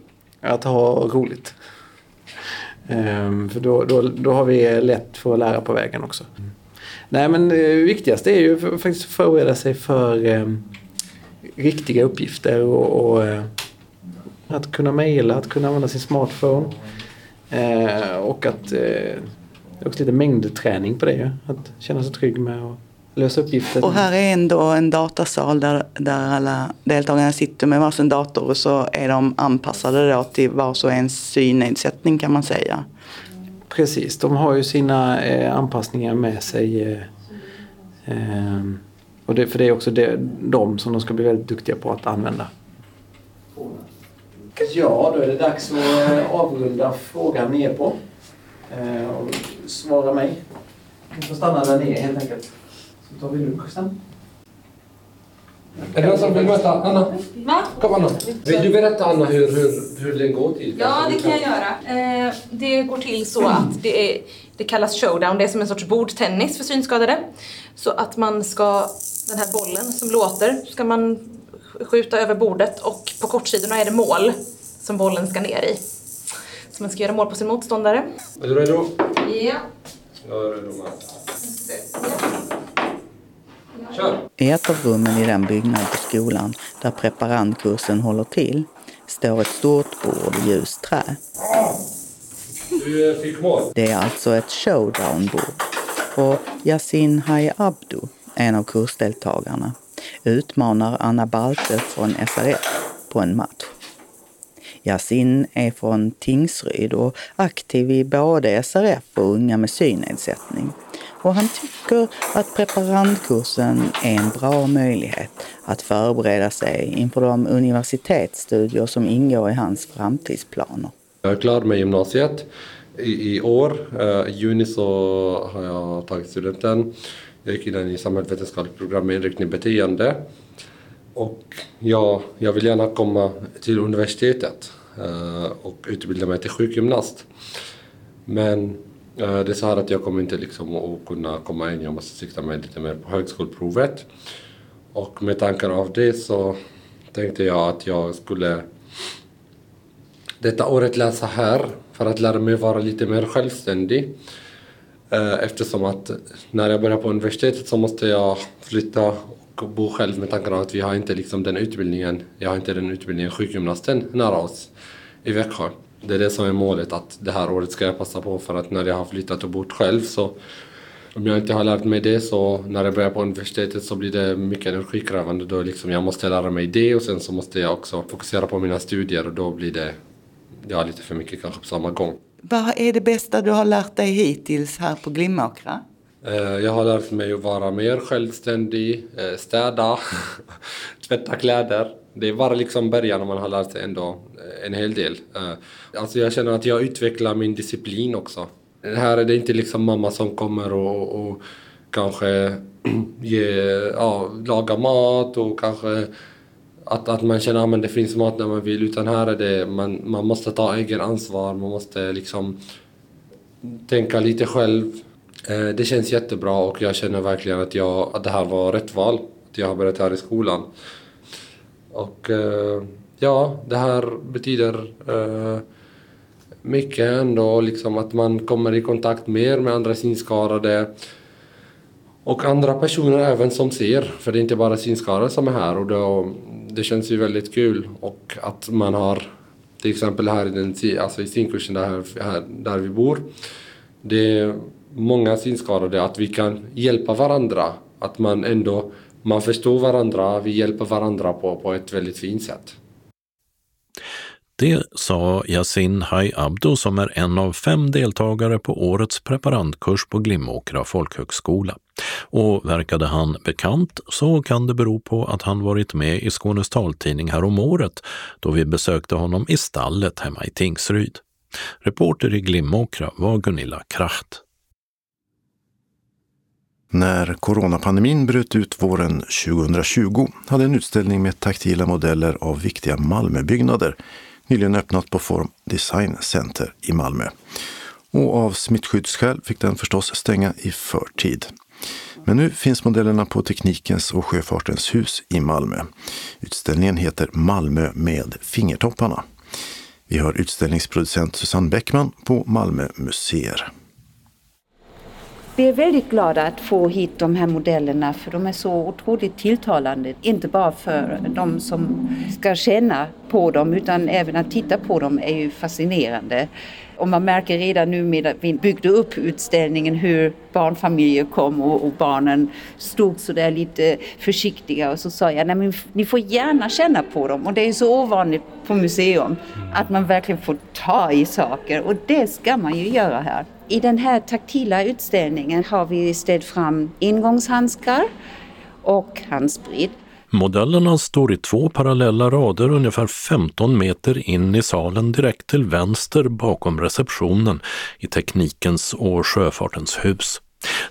Att ha roligt. Ehm, för då, då, då har vi lätt för att lära på vägen också. Nej men det viktigaste är ju faktiskt att förbereda sig för eh, riktiga uppgifter och, och eh, att kunna mejla, att kunna använda sin smartphone. Eh, och att eh, det är också lite mängdträning på det ju. Att känna sig trygg med att lösa uppgifter. Och här är ändå en datasal där, där alla deltagarna sitter med varsin dator och så är de anpassade då till vars och ens synnedsättning kan man säga. Precis, de har ju sina eh, anpassningar med sig. Eh, eh, och det, för det är också det, de som de ska bli väldigt duktiga på att använda. Ja, då är det dags att eh, avrunda frågan ni är på. Eh, och svara mig. Ni får stanna där ni är helt enkelt. Så tar vi lunch sen. Är det någon som vill möta Anna? Va? Kom Anna. Vill du berätta Anna hur, hur, hur det går till? Ja, det kan jag göra. Eh, det går till så att det, är, det kallas showdown. Det är som en sorts bordtennis för synskadade. Så att man ska, den här bollen som låter, ska man skjuta över bordet och på kortsidorna är det mål som bollen ska ner i. Så man ska göra mål på sin motståndare. Är du redo? Ja. Jag är redo med. I ett av rummen i den byggnad på skolan där preparandkursen håller till står ett stort bord i ljust trä. Du eh, fick mål. Det är alltså ett showdown-bord. Och Yasin Hay Abdu, en av kursdeltagarna, utmanar Anna Balte från SRF på en match. Yasin är från Tingsryd och aktiv i både SRF och Unga med synnedsättning. Och han tycker att preparandkursen är en bra möjlighet att förbereda sig inför de universitetsstudier som ingår i hans framtidsplaner. Jag är klar med gymnasiet. I, i år, i juni, så har jag tagit studenten. Jag gick in i samhällsvetenskapligt program med inriktning beteende. Och ja, jag vill gärna komma till universitetet eh, och utbilda mig till sjukgymnast. Men Eh, det är så här att jag kommer inte liksom att kunna komma in. Jag måste sikta mig lite mer på högskoleprovet. Och med tankar av det så tänkte jag att jag skulle detta året läsa här för att lära mig vara lite mer självständig. Eh, eftersom att när jag börjar på universitetet så måste jag flytta och bo själv med tanke på att vi har inte liksom den utbildningen, jag har inte den utbildningen sjukgymnasten nära oss i Växjö. Det är det som är målet, att det här året ska jag passa på för att när jag har flyttat och bott själv så om jag inte har lärt mig det så när jag börjar på universitetet så blir det mycket energikrävande. Då liksom jag måste lära mig det och sen så måste jag också fokusera på mina studier och då blir det ja, lite för mycket kanske på samma gång. Vad är det bästa du har lärt dig hittills här på Glimåkra? Eh, Jag har lärt mig att vara mer självständig, eh, städa, [LAUGHS] tvätta kläder. Det är bara liksom början och man har lärt sig ändå eh, en hel del. Eh, alltså jag känner att jag utvecklar min disciplin också. Här är det inte liksom mamma som kommer och, och kanske [CLEARS THROAT] ge, ja, laga mat och kanske att, att man känner att det finns mat när man vill. Utan här är det, man, man måste ta egen ansvar, man måste liksom tänka lite själv. Eh, det känns jättebra och jag känner verkligen att, jag, att det här var rätt val. Att jag har börjat här i skolan. Och eh, ja, det här betyder eh, mycket ändå, liksom att man kommer i kontakt mer med andra synskadade och andra personer även som ser, för det är inte bara synskadade som är här och då, det känns ju väldigt kul. Och att man har till exempel här i, den, alltså i synkursen där, här, där vi bor, det är många synskadade att vi kan hjälpa varandra, att man ändå man förstår varandra, vi hjälper varandra på, på ett väldigt fint sätt. Det sa Yasin Hai Abdo som är en av fem deltagare på årets preparandkurs på Glimåkra folkhögskola. Och verkade han bekant så kan det bero på att han varit med i Skånes taltidning häromåret då vi besökte honom i stallet hemma i Tingsryd. Reporter i Glimåkra var Gunilla Kracht. När coronapandemin bröt ut våren 2020 hade en utställning med taktila modeller av viktiga Malmöbyggnader nyligen öppnat på Form Design Center i Malmö. Och av smittskyddsskäl fick den förstås stänga i förtid. Men nu finns modellerna på Teknikens och Sjöfartens hus i Malmö. Utställningen heter Malmö med fingertopparna. Vi har utställningsproducent Susanne Bäckman på Malmö museer. Vi är väldigt glada att få hit de här modellerna för de är så otroligt tilltalande. Inte bara för de som ska känna på dem utan även att titta på dem är ju fascinerande. Och man märker redan nu med att vi byggde upp utställningen hur barnfamiljer kom och, och barnen stod så där lite försiktiga och så sa jag, nej men ni får gärna känna på dem och det är så ovanligt på museum att man verkligen får ta i saker och det ska man ju göra här. I den här taktila utställningen har vi ställt fram ingångshandskar och handsprit. Modellerna står i två parallella rader ungefär 15 meter in i salen direkt till vänster bakom receptionen i Teknikens och Sjöfartens hus.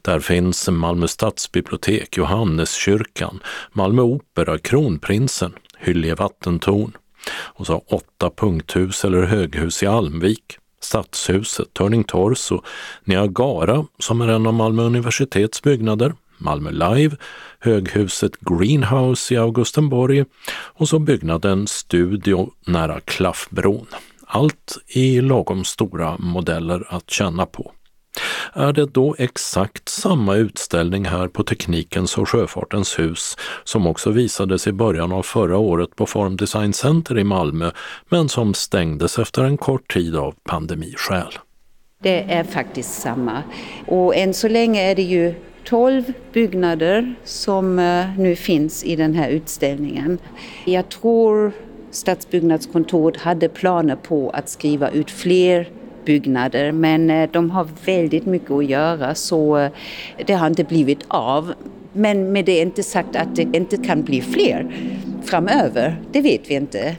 Där finns Malmö stadsbibliotek, Johanneskyrkan, Malmö Opera, Kronprinsen, Hyllie vattentorn och så åtta punkthus eller höghus i Almvik, Stadshuset, Turning Torso, Niagara som är en av Malmö universitets byggnader, Malmö Live, höghuset Greenhouse i Augustenborg och så byggnaden Studio nära Klaffbron. Allt i lagom stora modeller att känna på. Är det då exakt samma utställning här på Teknikens och Sjöfartens hus som också visades i början av förra året på Form Design Center i Malmö men som stängdes efter en kort tid av pandemiskäl? Det är faktiskt samma. Och än så länge är det ju 12 byggnader som eh, nu finns i den här utställningen. Jag tror Stadsbyggnadskontoret hade planer på att skriva ut fler byggnader men eh, de har väldigt mycket att göra så eh, det har inte blivit av. Men med det är inte sagt att det inte kan bli fler framöver, det vet vi inte.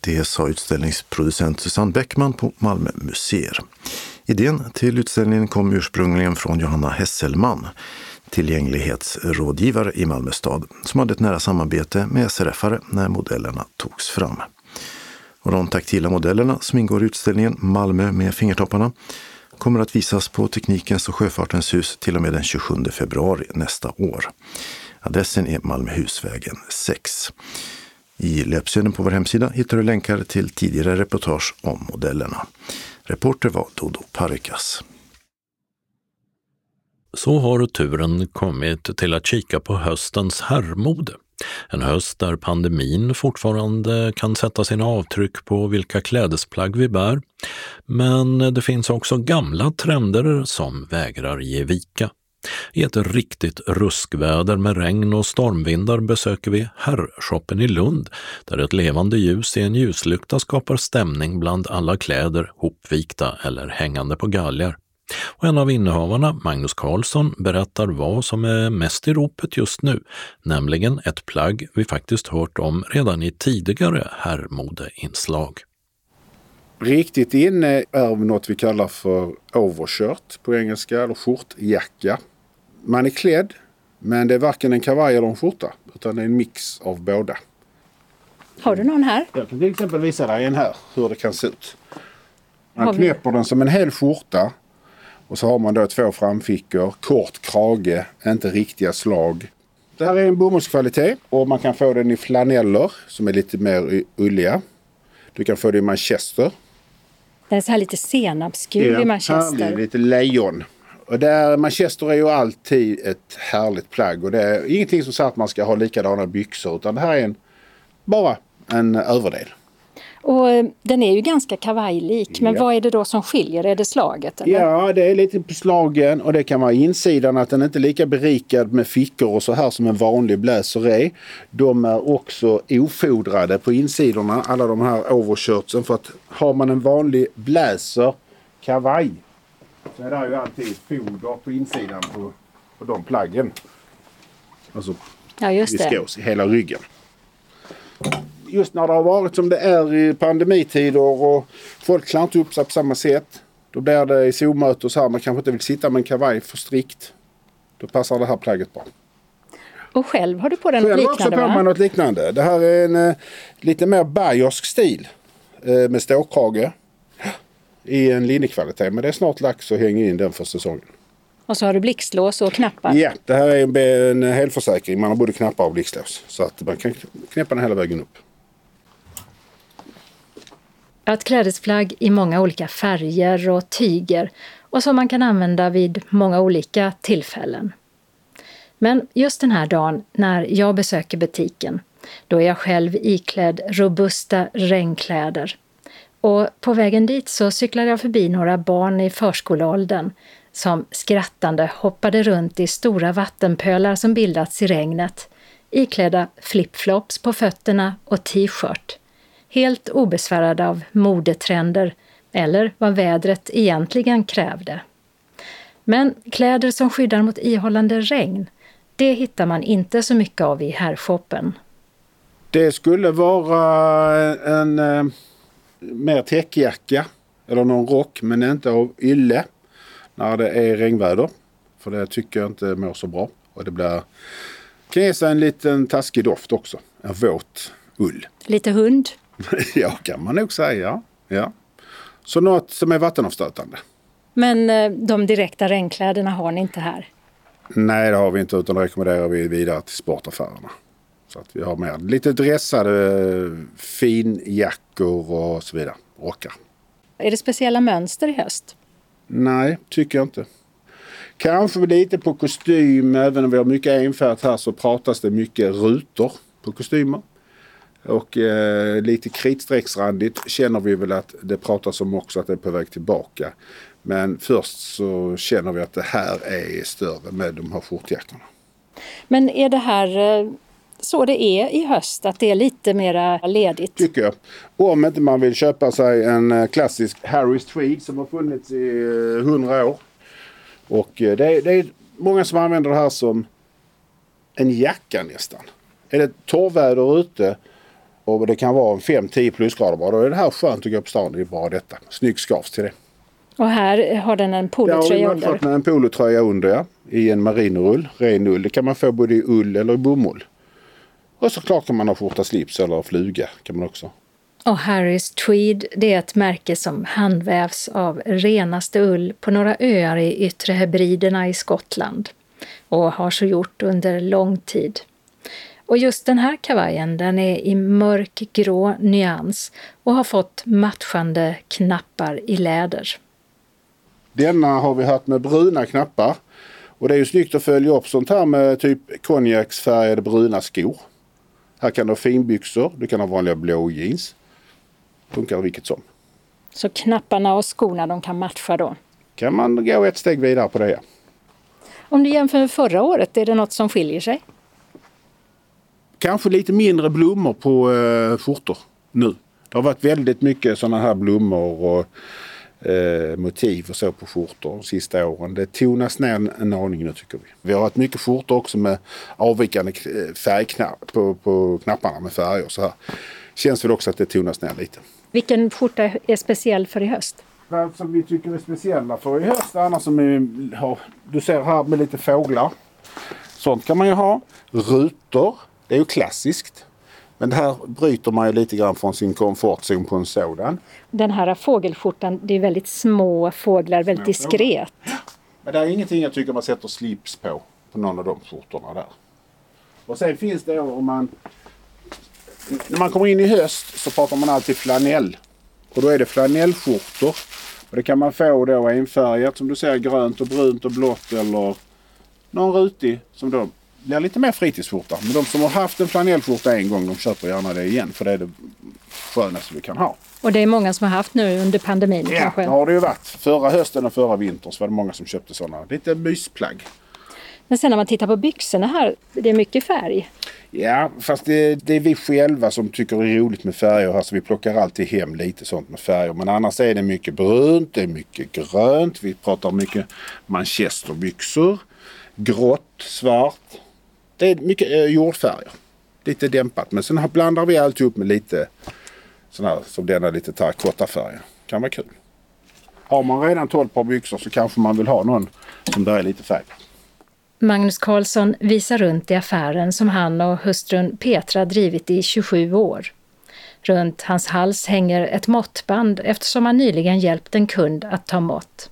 Det sa utställningsproducent Susanne Bäckman på Malmö museer. Idén till utställningen kom ursprungligen från Johanna Hesselman, tillgänglighetsrådgivare i Malmö stad, som hade ett nära samarbete med SRF-are när modellerna togs fram. Och de taktila modellerna som ingår i utställningen Malmö med fingertopparna kommer att visas på Teknikens och Sjöfartens hus till och med den 27 februari nästa år. Adressen är Malmöhusvägen 6. I löpsedeln på vår hemsida hittar du länkar till tidigare reportage om modellerna. Reporter var Dodo Parikas. Så har turen kommit till att kika på höstens herrmode. En höst där pandemin fortfarande kan sätta sina avtryck på vilka klädesplagg vi bär. Men det finns också gamla trender som vägrar ge vika. I ett riktigt ruskväder med regn och stormvindar besöker vi Herrshoppen i Lund, där ett levande ljus i en ljuslykta skapar stämning bland alla kläder hopvikta eller hängande på galgar. Och en av innehavarna, Magnus Karlsson, berättar vad som är mest i ropet just nu, nämligen ett plagg vi faktiskt hört om redan i tidigare herrmodeinslag. Riktigt inne är något vi kallar för overshirt på engelska, eller skjortjacka. Man är klädd, men det är varken en kavaj eller en skjorta, utan det är en mix av båda. Har du någon här? Jag kan till exempel visa dig en här, hur det kan se ut. Man knäpper den som en hel skjorta. Och så har man då två framfickor, kort krage, inte riktiga slag. Det här är en bomullskvalitet och man kan få den i flaneller som är lite mer ulliga. Du kan få det i manchester. Den är så här lite senapsgul i Manchester. Härlig, lite lejon. Och där, manchester är ju alltid ett härligt plagg och det är ingenting som säger att man ska ha likadana byxor utan det här är en, bara en överdel. Och eh, den är ju ganska kavajlik. Men Ja. vad är det då som skiljer? Är det slaget? Eller? Ja, det är lite på slagen och det kan vara insidan att den inte är lika berikad med fickor och så här som en vanlig blazer är. De är också ofodrade på insidorna, alla de här overshirtsen. För att har man en vanlig blazer, kavaj, så är det ju alltid foder på insidan på, på de plaggen. Alltså Ja, just det. viskos i hela ryggen. Just när det har varit som det är i pandemitider och folk klär inte upp sig på samma sätt. Då blir det i Zoom-möte och så här, man kanske inte vill sitta med en kavaj för strikt. Då passar det här plagget bra. Och själv har du på dig något Själv har också liknande på mig något liknande. Det här är en eh, lite mer bayersk stil eh, med ståkrage. I en linnekvalitet. Men det är snart lax att hänga in den för säsongen. Och så har du blixtlås och knappar. Ja, det här är en, en helförsäkring. Man har både knappar och blixtlås. Så att man kan knäppa den hela vägen upp. Ett klädesplagg i många olika färger och tyger och som man kan använda vid många olika tillfällen. Men just den här dagen när jag besöker butiken, då är jag själv iklädd robusta regnkläder. Och på vägen dit så cyklade jag förbi några barn i förskoleåldern som skrattande hoppade runt i stora vattenpölar som bildats i regnet, iklädda flipflops på fötterna och t-shirt helt obesvärade av modetrender eller vad vädret egentligen krävde. Men kläder som skyddar mot ihållande regn, det hittar man inte så mycket av i herrshoppen. Det skulle vara en eh, mer täckjacka eller någon rock men inte av ylle när det är regnväder. För det tycker jag inte mår så bra. Och det blir, kan ge sig en liten taskig doft också. En våt ull. Lite hund. [LAUGHS] ja, kan man nog säga. Ja. Så något som är vattenavstötande. Men eh, de direkta regnkläderna har ni inte här. Nej, det har vi inte utan det rekommenderar vi vidare till sportaffärerna. Så att vi har mer lite dressade eh, finjackor och så vidare. Rockar. Är det speciella mönster i höst? Nej, tycker jag inte. Kanske lite på kostym. Även om vi har mycket enfärgat här så pratas det mycket rutor på kostymer. Och eh, lite kritstrecksrandigt känner vi väl att det pratas om också att det är på väg tillbaka. Men först så känner vi att det här är större med de här skjortjackorna. Men är det här eh, så det är i höst, att det är lite mera ledigt? Tycker jag. Om inte man vill köpa sig en eh, klassisk Harris Tweed som har funnits i eh, 100 år. Och eh, det är, det är många som använder det här som en jacka nästan. Är det torrväder ute och det kan vara 5-10 plusgrader bara. Då är det här skönt att gå på stan. Det är bra detta. Snygg skavs till det. Och här har den en Ja, polotröja har under. fått med en polotröja under ja. I en marinull, ren ull. Det kan man få både i ull eller i bomull. Och såklart kan man ha skjorta slips eller fluga. kan man också. Och Harris Tweed, det är ett märke som handvävs av renaste ull på några öar i Yttre Hebriderna i Skottland och har så gjort under lång tid. Och just den här kavajen, den är i mörkgrå nyans och har fått matchande knappar i läder. Denna har vi haft med bruna knappar. Och det är ju snyggt att följa upp sånt här med typ konjaksfärgade bruna skor. Här kan du ha finbyxor, du kan ha vanliga blå jeans. Funkar vilket som. Så knapparna och skorna de kan matcha då. Kan man gå ett steg vidare på det. Om du jämför med förra året, är det något som skiljer sig? Kanske lite mindre blommor på eh, skjortor nu. Det har varit väldigt mycket sådana här blommor och eh, motiv och så på skjortor de sista åren. Det tonas ner en, en aning nu tycker vi. Vi har haft mycket skjortor också med avvikande eh, färgknapp på, på knapparna med färger och så här. känns väl också att det tonas ner lite. Vilken skjorta är speciell för i höst? Vad som vi tycker är speciella för i höst annars som är, har, du ser här med lite fåglar. Sånt kan man ju ha. Rutor, det är ju klassiskt. Men här bryter man ju lite grann från sin komfortzon på en sådan. Den här fågelskjortan, det är väldigt små fåglar, väldigt diskret. Men det är ingenting jag tycker man sätter slips på, på någon av de skjortorna där. Och sen finns det om man... När man kommer in i höst så pratar man alltid flanell. Och då är det flanellskjortor. Och det kan man få då enfärgat som du ser grönt och brunt och blått eller någon rutig som då blir lite mer fritidsskjorta. Men de som har haft en flanellskjorta en gång de köper gärna det igen för det är det skönaste du kan ha. Och det är många som har haft nu under pandemin Ja, kanske? det har det ju varit. Förra hösten och förra vintern så var det många som köpte sådana. Lite mysplagg. Men sen när man tittar på byxorna här, det är mycket färg. Ja, fast det, det är vi själva som tycker det är roligt med färger. Alltså vi plockar alltid hem lite sånt med färger. Men annars är det mycket brunt, det är mycket grönt. Vi pratar mycket manchesterbyxor. Grått, svart. Det är mycket eh, jordfärger. Lite dämpat. Men sen blandar vi alltihop med lite sån här som denna lite terrakottafärger. Kan vara kul. Har man redan 12 par byxor så kanske man vill ha någon som där är lite färg. Magnus Karlsson visar runt i affären som han och hustrun Petra drivit i 27 år. Runt hans hals hänger ett måttband eftersom han nyligen hjälpt en kund att ta mått.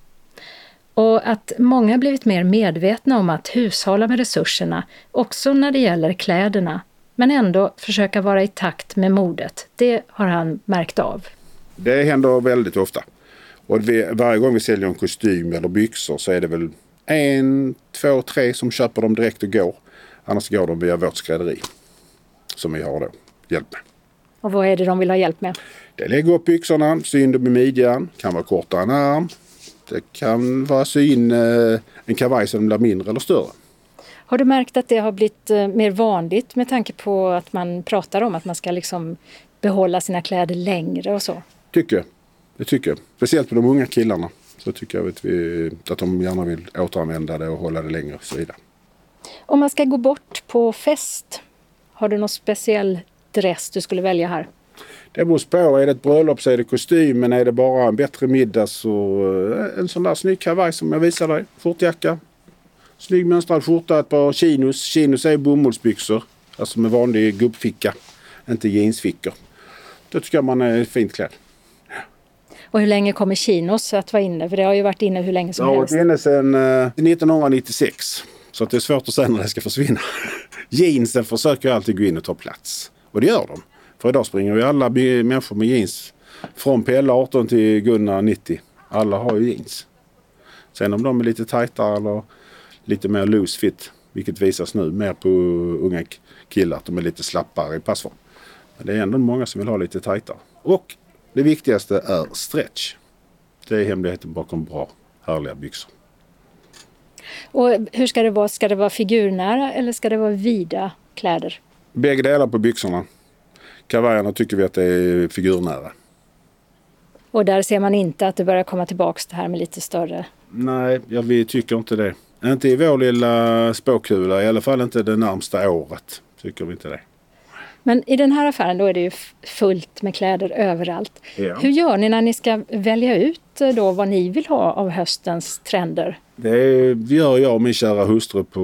Och att många blivit mer medvetna om att hushålla med resurserna, också när det gäller kläderna, men ändå försöka vara i takt med modet, det har han märkt av. Det händer väldigt ofta. Och vi, varje gång vi säljer en kostym eller byxor så är det väl en, två, tre som köper dem direkt och går. Annars går de via vårt skrädderi. Som vi har då hjälp med. Och vad är det de vill ha hjälp med? Det lägger upp byxorna, sy in dem i midjan. Kan vara kortare en arm. Det kan vara sy in eh, en kavaj den blir mindre eller större. Har du märkt att det har blivit eh, mer vanligt med tanke på att man pratar om att man ska liksom behålla sina kläder längre och så? Tycker jag. Det tycker jag. Speciellt med de unga killarna. Så tycker jag att, vi, att de gärna vill återanvända det och hålla det längre och så vidare. Om man ska gå bort på fest, har du någon speciell dress du skulle välja här? Det beror på. Är det ett bröllop så är det kostym. Men är det bara en bättre middag så eh, en sån där snygg kavaj som jag visar dig. Skjortjacka. Snygg mönstrad skjorta, ett par chinos. Chinos är bomullsbyxor. Alltså med vanlig gubbficka. Inte jeansfickor. Då tycker jag man är fint klädd. Och hur länge kommer chinos att vara inne? För det har ju varit inne hur länge Det som har helst. varit inne sedan eh, 1996. Så att det är svårt att säga när det ska försvinna. [LAUGHS] Jeansen försöker alltid gå in och ta plats. Och det gör de. För idag springer ju alla människor med jeans. Från Pelle 18 till Gunnar 90. Alla har ju jeans. Sen om de är lite tajtare eller lite mer loose fit. Vilket visas nu mer på unga killar. Att de är lite slappare i passform. Men det är ändå många som vill ha lite tajtare. Och det viktigaste är stretch. Det är hemligheten bakom bra, härliga byxor. Och hur ska det vara? Ska det vara figurnära eller ska det vara vida kläder? Bägge delar på byxorna. Kavajerna tycker vi att det är figurnära. Och där ser man inte att det börjar komma tillbaks det här med lite större. Nej, ja, vi tycker inte det. Inte i vår lilla spåkula, i alla fall inte det närmsta året. Tycker vi inte det. Men i den här affären då är det ju fullt med kläder överallt. Ja. Hur gör ni när ni ska välja ut eh, då vad ni vill ha av höstens trender? Det gör jag och min kära hustru på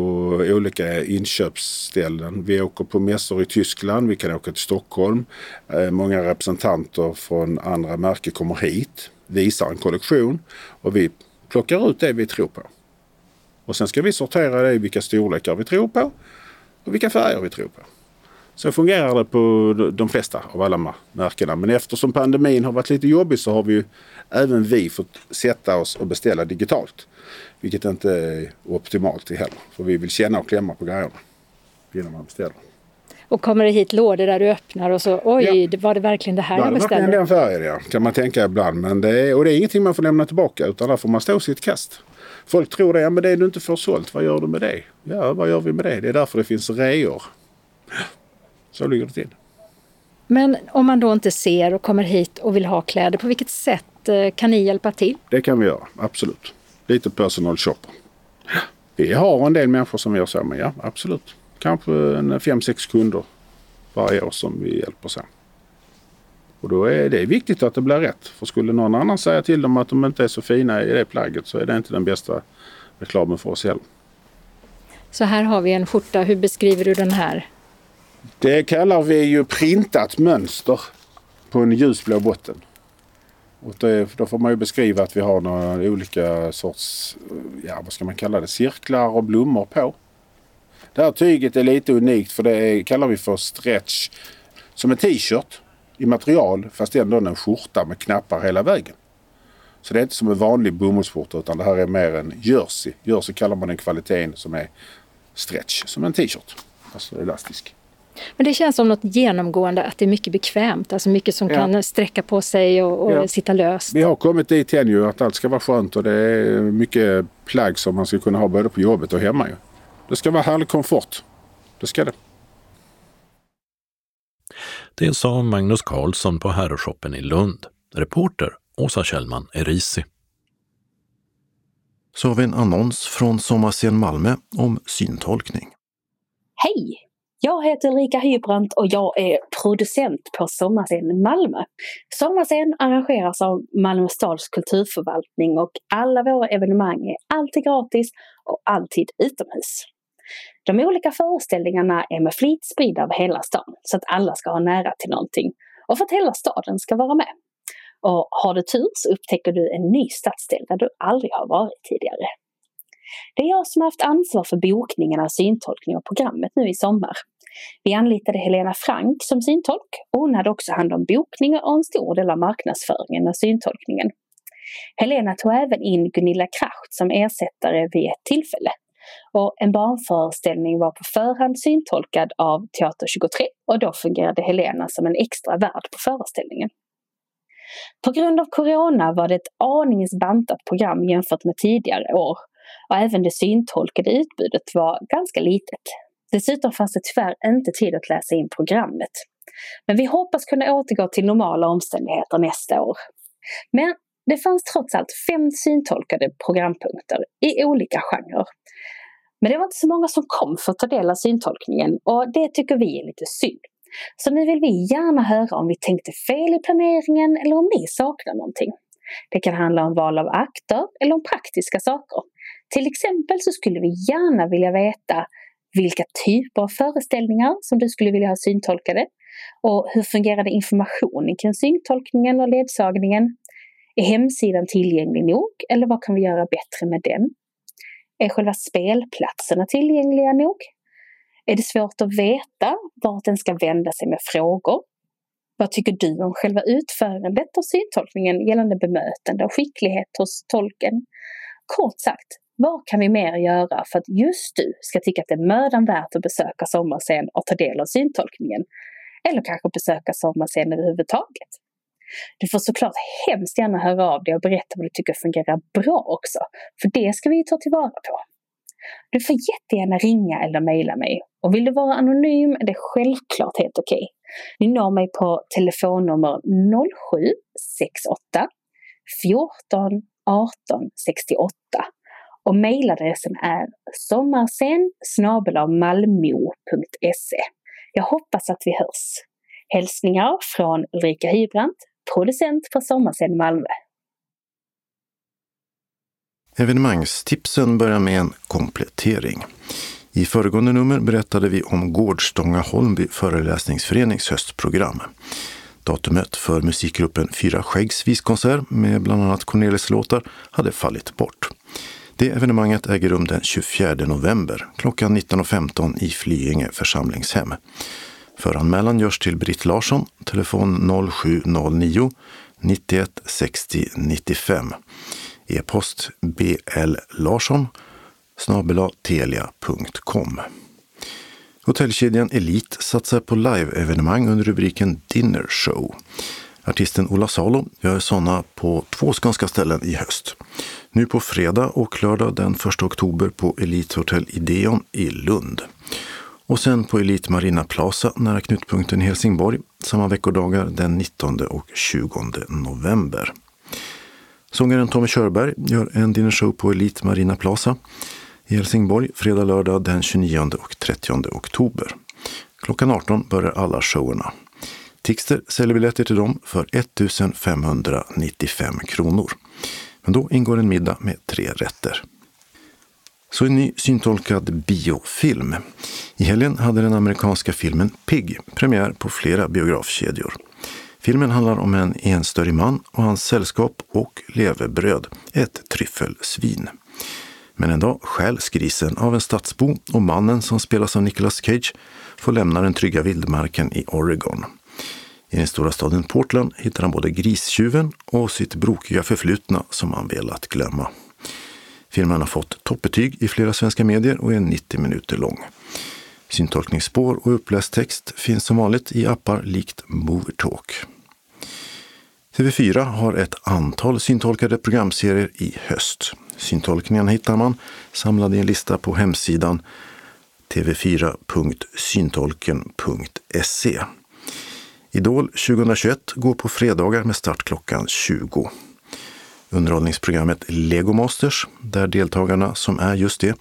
olika inköpsställen. Vi åker på mässor i Tyskland, vi kan åka till Stockholm. Eh, Många representanter från andra märken kommer hit, visar en kollektion och vi plockar ut det vi tror på. Och sen ska vi sortera det i vilka storlekar vi tror på och vilka färger vi tror på. Så fungerar det på de flesta av alla märkena. Men eftersom pandemin har varit lite jobbig så har vi ju även vi fått sätta oss och beställa digitalt. Vilket inte är optimalt heller. För vi vill känna och klämma på grejerna innan man beställer. Och kommer det hit lådor där du öppnar och så oj, det var det verkligen det här Ja, jag det var verkligen beställde? den färgen ja, kan man tänka ibland. Men det är, och det är ingenting man får lämna tillbaka utan där får man stå sitt kast. Folk tror det, ja men det du inte får sålt, vad gör du med det? Ja, vad gör vi med det? Det är därför det finns reor. Så ligger det till. Men om man då inte ser och kommer hit och vill ha kläder, på vilket sätt eh, kan ni hjälpa till? Det kan vi göra, absolut. Lite personal shopper. Vi har en del människor som gör så, men ja, absolut. Kanske en fem, sex kunder varje år som vi hjälper så. Och då är det viktigt att det blir rätt. För skulle någon annan säga till dem att de inte är så fina i det plagget så är det inte den bästa reklamen för oss heller. Så här har vi en skjorta. Hur beskriver du den här? Det kallar vi ju printat mönster på en ljusblå botten. Och det, då får man ju beskriva att vi har några olika sorts, ja vad ska man kalla det, cirklar och blommor på. Det här tyget är lite unikt för det är, kallar vi för stretch. Som en t-shirt i material fast ändå en skjorta med knappar hela vägen. Så det är inte som en vanlig bomullsskjorta utan det här är mer en jersey. Jersey kallar man den kvaliteten som är stretch, som en t-shirt. Alltså elastisk. Men det känns som något genomgående att det är mycket bekvämt, alltså mycket som ja. kan sträcka på sig och, och ja. sitta löst. Vi har kommit dit hen ju att allt ska vara skönt och det är mycket plagg som man ska kunna ha både på jobbet och hemma. Ju. Det ska vara härlig komfort. Det ska det. Det sa Magnus Karlsson på herrshoppen i Lund. Reporter Åsa Kjellman Erisi. Så har vi en annons från Sommarscen Malmö om syntolkning. Hej! Jag heter Ulrika Hybrant och jag är producent på Sommarscen Malmö. Sommarscen arrangeras av Malmö stads kulturförvaltning och alla våra evenemang är alltid gratis och alltid utomhus. De olika föreställningarna är med flit spridda över hela stan så att alla ska ha nära till någonting och för att hela staden ska vara med. Och har du tur så upptäcker du en ny stadsdel där du aldrig har varit tidigare. Det är jag som har haft ansvar för bokningen alltså av syntolkning av programmet nu i sommar. Vi anlitade Helena Frank som syntolk och hon hade också hand om bokning och en stor del av marknadsföringen av syntolkningen. Helena tog även in Gunilla Kracht som ersättare vid ett tillfälle. Och en barnföreställning var på förhand syntolkad av Teater 23 och då fungerade Helena som en extra värd på föreställningen. På grund av Corona var det ett aningens bantat program jämfört med tidigare år och även det syntolkade utbudet var ganska litet. Dessutom fanns det tyvärr inte tid att läsa in programmet. Men vi hoppas kunna återgå till normala omständigheter nästa år. Men det fanns trots allt fem syntolkade programpunkter i olika genrer. Men det var inte så många som kom för att ta del av syntolkningen och det tycker vi är lite synd. Så nu vill vi gärna höra om vi tänkte fel i planeringen eller om ni saknar någonting. Det kan handla om val av akter eller om praktiska saker. Till exempel så skulle vi gärna vilja veta vilka typer av föreställningar som du skulle vilja ha syntolkade och hur fungerade informationen kring syntolkningen och ledsagningen? Är hemsidan tillgänglig nog eller vad kan vi göra bättre med den? Är själva spelplatserna tillgängliga nog? Är det svårt att veta vart den ska vända sig med frågor? Vad tycker du om själva utförandet av syntolkningen gällande bemötande och skicklighet hos tolken? Kort sagt, vad kan vi mer göra för att just du ska tycka att det är mödan värt att besöka sommarscen och ta del av syntolkningen? Eller kanske besöka sommarscen överhuvudtaget? Du får såklart hemskt gärna höra av dig och berätta vad du tycker fungerar bra också, för det ska vi ta tillvara på. Du får jättegärna ringa eller mejla mig och vill du vara anonym är det självklart helt okej. Ni når mig på telefonnummer 0768 14 18 68 och mejladressen är sommarsen malmo.se. Jag hoppas att vi hörs. Hälsningar från Ulrika Hybrandt, producent på Sommarscen Malmö. Evenemangstipsen börjar med en komplettering. I föregående nummer berättade vi om Gårdstånga Holmby föreläsningsförenings höstprogram. Datumet för musikgruppen Fyra Skäggs viskonsert med bland annat Cornelis-låtar hade fallit bort. Det evenemanget äger rum den 24 november klockan 19.15 i Flyinge församlingshem. Föranmälan görs till Britt Larsson, telefon 0709 91 60 95. E-post blarsson telia.com. Hotellkedjan Elite satsar på live-evenemang under rubriken Dinner Show. Artisten Ola Salo gör sådana på två skånska ställen i höst. Nu på fredag och lördag den 1 oktober på Elite Hotel Ideon i Lund. Och sen på Elite Marina Plaza nära knutpunkten i Helsingborg samma veckodagar den 19 och 20 november. Sångaren Tommy Körberg gör en dinnershow på Elite Marina Plaza i Helsingborg fredag, lördag den 29 och 30 oktober. Klockan 18 börjar alla showerna. Tixter säljer biljetter till dem för 1595 kronor. Men då ingår en middag med tre rätter. Så en ny syntolkad biofilm. I helgen hade den amerikanska filmen Pig premiär på flera biografkedjor. Filmen handlar om en enstörig man och hans sällskap och levebröd, ett tryffelsvin. Men en dag stjäls grisen av en stadsbo och mannen som spelas av Nicolas Cage får lämna den trygga vildmarken i Oregon. I den stora staden Portland hittar han både gristjuven och sitt brokiga förflutna som han velat glömma. Filmen har fått toppbetyg i flera svenska medier och är 90 minuter lång. Syntolkningsspår och uppläst text finns som vanligt i appar likt Movertalk. TV4 har ett antal syntolkade programserier i höst. Syntolkningarna hittar man samlade i en lista på hemsidan tv4.syntolken.se. Idol 2021 går på fredagar med start klockan 20. Underhållningsprogrammet Lego Masters, där deltagarna som är just det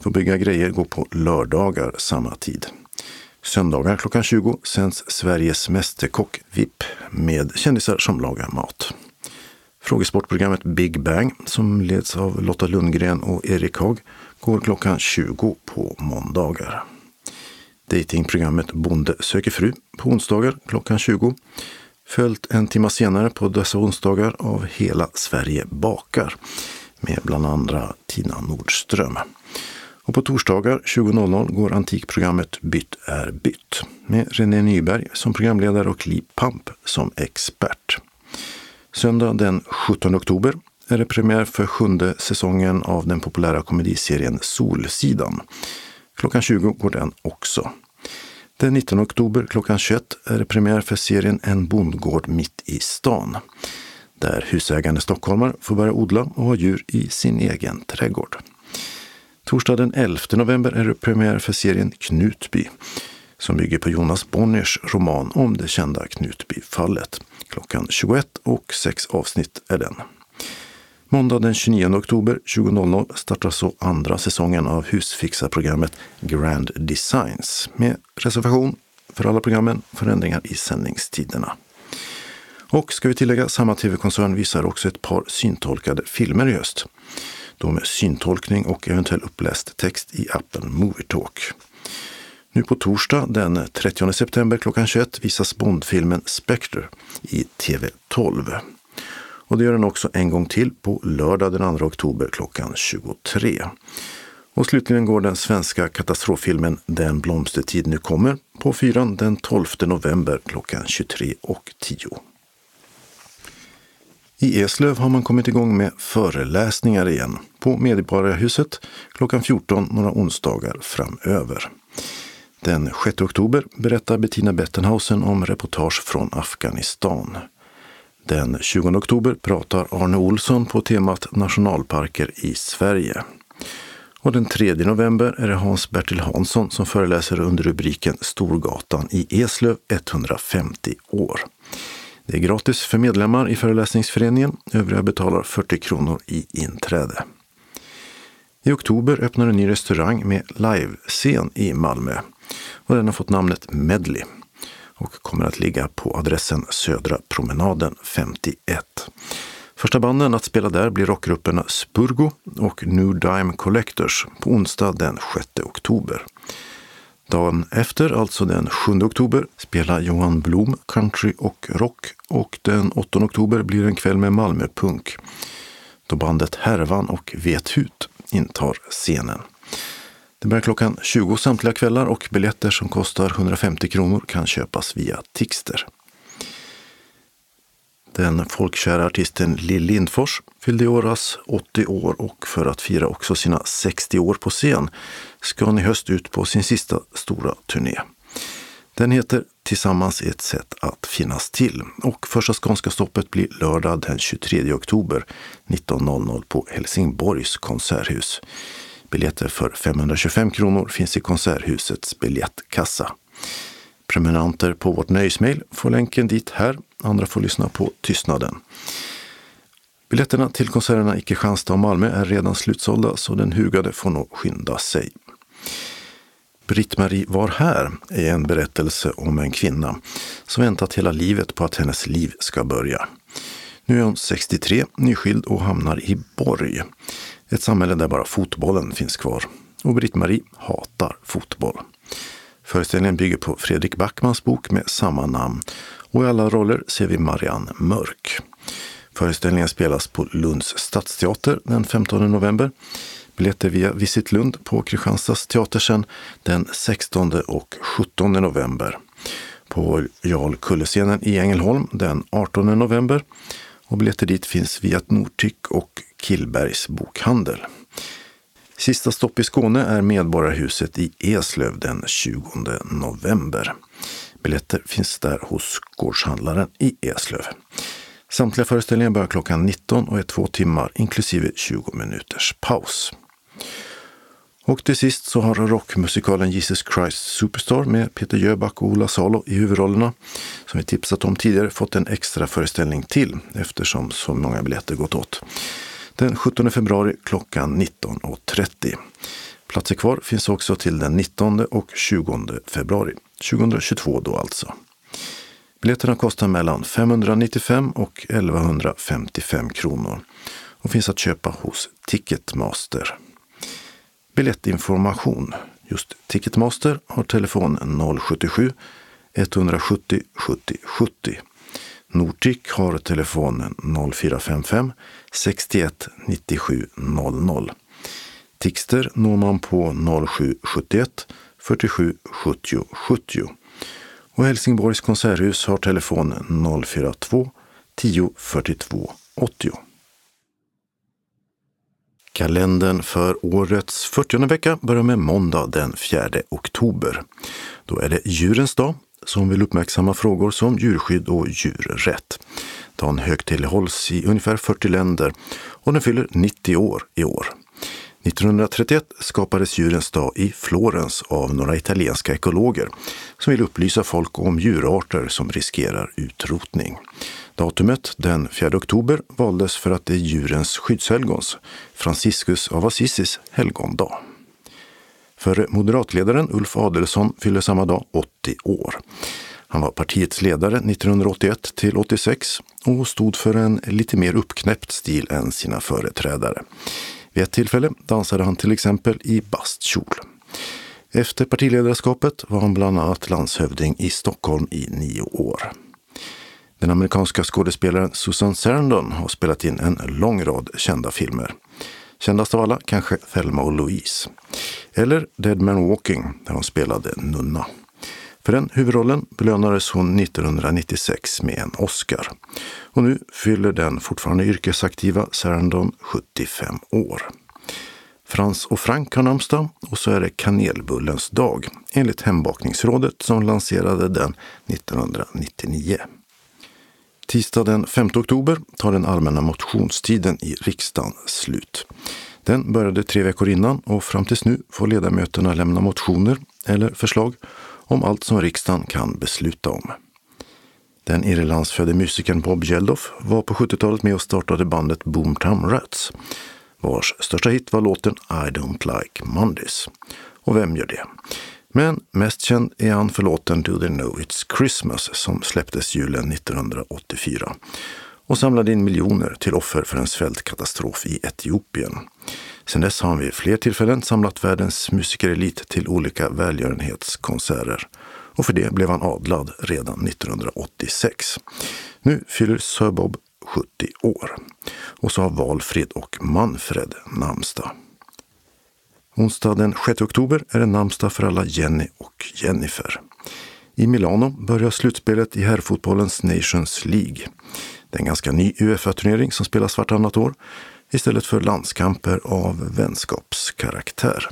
får bygga grejer, går på lördagar samma tid. Söndagar klockan 20 sänds Sveriges Mästerkock VIP med kändisar som lagar mat. Frågesportprogrammet Big Bang som leds av Lotta Lundgren och Erik Haag går klockan 20 på måndagar. Datingprogrammet Bonde söker fru på onsdagar klockan 20. Följt en timme senare på dessa onsdagar av Hela Sverige bakar med bland andra Tina Nordström. Och på torsdagar 20.00 går antikprogrammet Bytt är bytt med René Nyberg som programledare och Li Pamp som expert. Söndag den 17 oktober är det premiär för sjunde säsongen av den populära komediserien Solsidan. Klockan 20 går den också. Den 19 oktober klockan 21 är det premiär för serien En bondgård mitt i stan. Där husägande stockholmare får börja odla och ha djur i sin egen trädgård. Torsdag den 11 november är det premiär för serien Knutby som bygger på Jonas Bonniers roman om det kända Knutbyfallet. Klockan 21 och sex avsnitt är den. Måndag den 29 oktober 20.00 startar så andra säsongen av husfixarprogrammet Grand Designs med reservation för alla programmen, förändringar i sändningstiderna. Och ska vi tillägga, samma tv-koncern visar också ett par syntolkade filmer i höst. Då med syntolkning och eventuell uppläst text i appen Movietalk. Nu på torsdag den 30 september klockan 21 visas Bondfilmen Spectre i TV12. Och det gör den också en gång till på lördag den 2 oktober klockan 23. Och slutligen går den svenska katastroffilmen Den blomstertid nu kommer på fyran den 12 november klockan 23.10. I Eslöv har man kommit igång med föreläsningar igen på Medborgarhuset klockan 14 några onsdagar framöver. Den 6 oktober berättar Bettina Bettenhausen om reportage från Afghanistan. Den 20 oktober pratar Arne Olsson på temat nationalparker i Sverige. Och den 3 november är det Hans-Bertil Hansson som föreläser under rubriken Storgatan i Eslöv 150 år. Det är gratis för medlemmar i föreläsningsföreningen. Övriga betalar 40 kronor i inträde. I oktober öppnar en ny restaurang med livescen i Malmö och den har fått namnet Medley och kommer att ligga på adressen Södra promenaden 51. Första banden att spela där blir rockgrupperna Spurgo och New Dime Collectors på onsdag den 6 oktober. Dagen efter, alltså den 7 oktober, spelar Johan Blom country och rock och den 8 oktober blir en kväll med Malmöpunk då bandet Härvan och Vethut intar scenen. Det börjar klockan 20 samtliga kvällar och biljetter som kostar 150 kronor kan köpas via Tixter. Den folkkära artisten Lill Lindfors fyllde i åras 80 år och för att fira också sina 60 år på scen ska hon i höst ut på sin sista stora turné. Den heter Tillsammans är ett sätt att finnas till och första skånska stoppet blir lördag den 23 oktober 19.00 på Helsingborgs konserthus. Biljetter för 525 kronor finns i Konserthusets biljettkassa. Prenumeranter på vårt nöjesmail får länken dit här. Andra får lyssna på tystnaden. Biljetterna till konserterna i Kristianstad och Malmö är redan slutsålda så den hugade får nog skynda sig. Britt-Marie var här är en berättelse om en kvinna som väntat hela livet på att hennes liv ska börja. Nu är hon 63, nyskild och hamnar i Borg. Ett samhälle där bara fotbollen finns kvar. Och Britt-Marie hatar fotboll. Föreställningen bygger på Fredrik Backmans bok med samma namn och i alla roller ser vi Marianne Mörk. Föreställningen spelas på Lunds stadsteater den 15 november. Biljetter via Visit Lund på Kristianstads teaterscen den 16 och 17 november. På Jarl Kullescenen i Ängelholm den 18 november. Och biljetter dit finns via Nortyck och Killbergs bokhandel. Sista stopp i Skåne är Medborgarhuset i Eslöv den 20 november. Biljetter finns där hos gårdshandlaren i Eslöv. Samtliga föreställningar börjar klockan 19 och är två timmar inklusive 20 minuters paus. Och till sist så har rockmusikalen Jesus Christ Superstar med Peter Jöback och Ola Salo i huvudrollerna, som vi tipsat om tidigare, fått en extra föreställning till eftersom så många biljetter gått åt. Den 17 februari klockan 19.30. Platser kvar finns också till den 19 och 20 februari, 2022 då alltså. Biljetterna kostar mellan 595 och 1155 kronor och finns att köpa hos Ticketmaster. Biljettinformation. Just Ticketmaster har telefon 077 170 70 70. Nordic har telefon 0455 61 97 00. Tixter når man på 0771 47 70 70. Och Helsingborgs konserthus har telefon 042 10 42 80. Kalendern för årets 40 vecka börjar med måndag den 4 oktober. Då är det djurens dag som vill uppmärksamma frågor som djurskydd och djurrätt. Dagen högtidlighålls i ungefär 40 länder och den fyller 90 år i år. 1931 skapades Djurens dag i Florens av några italienska ekologer som vill upplysa folk om djurarter som riskerar utrotning. Datumet, den 4 oktober, valdes för att det är djurens skyddshelgons, Franciscus av Assisis helgondag. För moderatledaren Ulf Adelsohn fyller samma dag 80 år. Han var partiets ledare 1981 till 86 och stod för en lite mer uppknäppt stil än sina företrädare. Vid ett tillfälle dansade han till exempel i bastkjol. Efter partiledarskapet var han bland annat landshövding i Stockholm i nio år. Den amerikanska skådespelaren Susan Sarandon har spelat in en lång rad kända filmer. Kändast av alla kanske Thelma och Louise. Eller Dead Man Walking, där hon spelade nunna. För den huvudrollen belönades hon 1996 med en Oscar. Och nu fyller den fortfarande yrkesaktiva Sarandon 75 år. Frans och Frank har namnsdag och så är det kanelbullens dag enligt Hembakningsrådet som lanserade den 1999. Tisdag den 5 oktober tar den allmänna motionstiden i riksdagen slut. Den började tre veckor innan och fram tills nu får ledamöterna lämna motioner eller förslag om allt som riksdagen kan besluta om. Den irlandsfödde musikern Bob Geldof var på 70-talet med och startade bandet Boomtown Rats, vars största hit var låten I don't like Mondays. Och vem gör det? Men mest känd är han för låten Do They Know It's Christmas som släpptes julen 1984 och samlade in miljoner till offer för en svältkatastrof i Etiopien. Sedan dess har han vid fler tillfällen samlat världens musikerelit till olika välgörenhetskonserter. Och för det blev han adlad redan 1986. Nu fyller Sir Bob 70 år. Och så har Valfrid och Manfred namnsdag. Onsdag den 6 oktober är det namnsdag för alla Jenny och Jennifer. I Milano börjar slutspelet i herrfotbollens Nations League. Det är en ganska ny Uefa-turnering som spelas vartannat år istället för landskamper av vänskapskaraktär.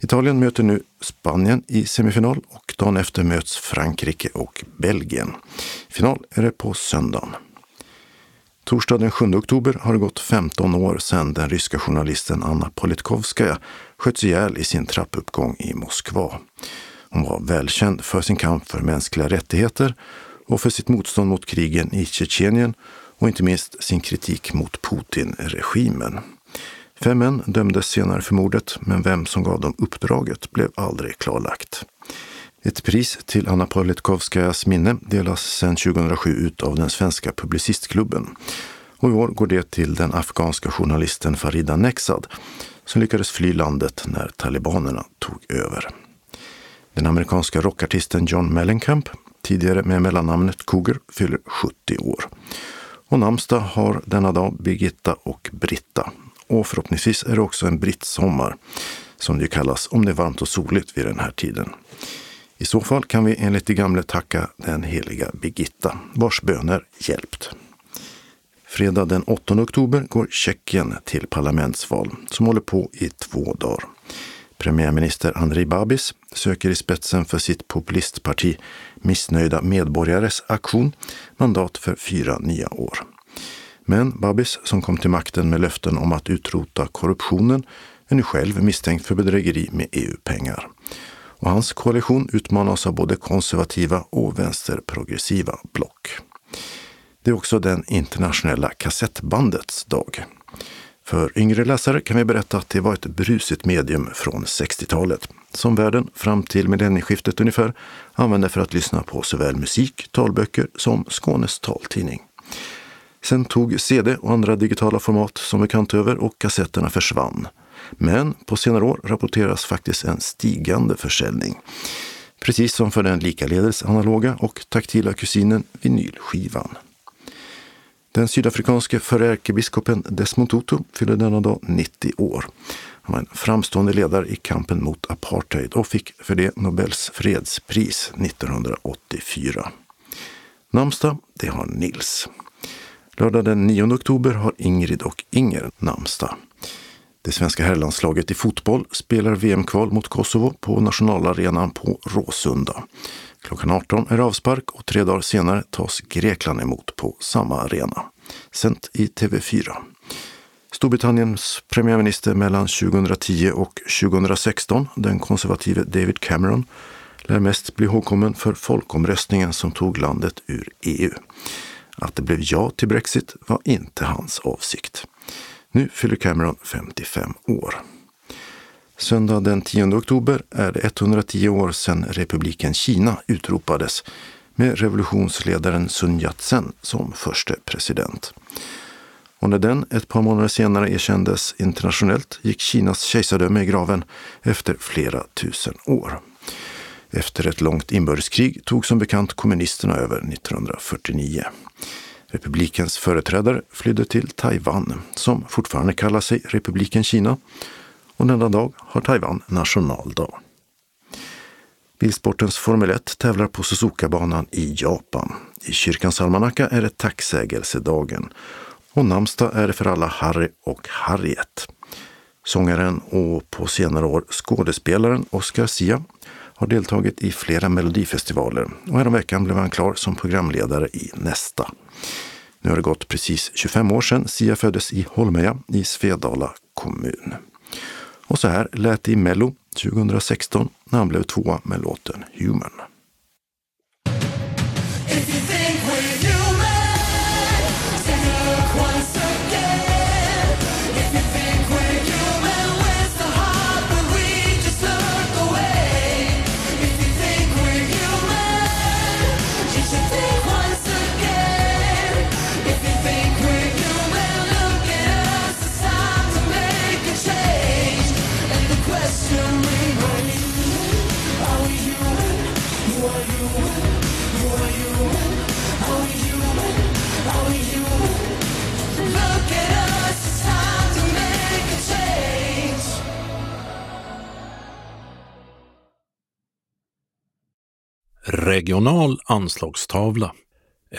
Italien möter nu Spanien i semifinal och dagen efter möts Frankrike och Belgien. Final är det på söndagen. Torsdag den 7 oktober har det gått 15 år sedan den ryska journalisten Anna Politkovskaja sköts ihjäl i sin trappuppgång i Moskva. Hon var välkänd för sin kamp för mänskliga rättigheter och för sitt motstånd mot krigen i Tjetjenien och inte minst sin kritik mot Putin-regimen. Fem män dömdes senare för mordet, men vem som gav dem uppdraget blev aldrig klarlagt. Ett pris till Anna Politkovskajas minne delas sedan 2007 ut av den svenska Publicistklubben. Och i år går det till den afghanska journalisten Farida Nexad som lyckades fly landet när talibanerna tog över. Den amerikanska rockartisten John Mellencamp, tidigare med mellannamnet Cougar, fyller 70 år. Och namnsdag har denna dag Birgitta och Britta. Och förhoppningsvis är det också en brittsommar, som det kallas om det är varmt och soligt vid den här tiden. I så fall kan vi enligt de gamle tacka den heliga Birgitta, vars böner hjälpt. Fredag den 8 oktober går Tjeckien till parlamentsval som håller på i två dagar. Premiärminister Andrej Babis söker i spetsen för sitt populistparti Missnöjda medborgares aktion mandat för fyra nya år. Men Babis, som kom till makten med löften om att utrota korruptionen, är nu själv misstänkt för bedrägeri med EU-pengar. Och hans koalition utmanas av både konservativa och vänsterprogressiva block. Det är också den internationella kassettbandets dag. För yngre läsare kan vi berätta att det var ett brusigt medium från 60-talet som världen fram till millennieskiftet ungefär använde för att lyssna på såväl musik, talböcker som Skånes taltidning. Sen tog CD och andra digitala format som bekant över och kassetterna försvann. Men på senare år rapporteras faktiskt en stigande försäljning. Precis som för den likaledes analoga och taktila kusinen vinylskivan. Den sydafrikanske förre ärkebiskopen Desmond Tutu fyller denna dag 90 år. Han var en framstående ledare i kampen mot apartheid och fick för det Nobels fredspris 1984. Namnsdag, det har Nils. Lördag den 9 oktober har Ingrid och Inger namnsdag. Det svenska herrlandslaget i fotboll spelar VM-kval mot Kosovo på nationalarenan på Råsunda. Klockan 18 är avspark och tre dagar senare tas Grekland emot på samma arena. Sänt i TV4. Storbritanniens premiärminister mellan 2010 och 2016, den konservative David Cameron, lär mest bli ihågkommen för folkomröstningen som tog landet ur EU. Att det blev ja till Brexit var inte hans avsikt. Nu fyller Cameron 55 år. Söndag den 10 oktober är det 110 år sedan republiken Kina utropades med revolutionsledaren Sun Yat-sen som förste president. Och när den ett par månader senare erkändes internationellt gick Kinas kejsardöme i graven efter flera tusen år. Efter ett långt inbördeskrig tog som bekant kommunisterna över 1949. Republikens företrädare flydde till Taiwan, som fortfarande kallar sig republiken Kina. Och denna dag har Taiwan nationaldag. Bilsportens Formel 1 tävlar på Suzuka-banan i Japan. I kyrkans almanacka är det tacksägelsedagen. Och namnsdag är det för alla Harry och Harriet. Sångaren och på senare år skådespelaren Oscar Sia har deltagit i flera melodifestivaler och häromveckan blev han klar som programledare i Nästa. Nu har det gått precis 25 år sedan Sia föddes i Holmeja i Svedala kommun. Och så här lät det i Mello 2016 när han blev tvåa med låten Human. Regional anslagstavla.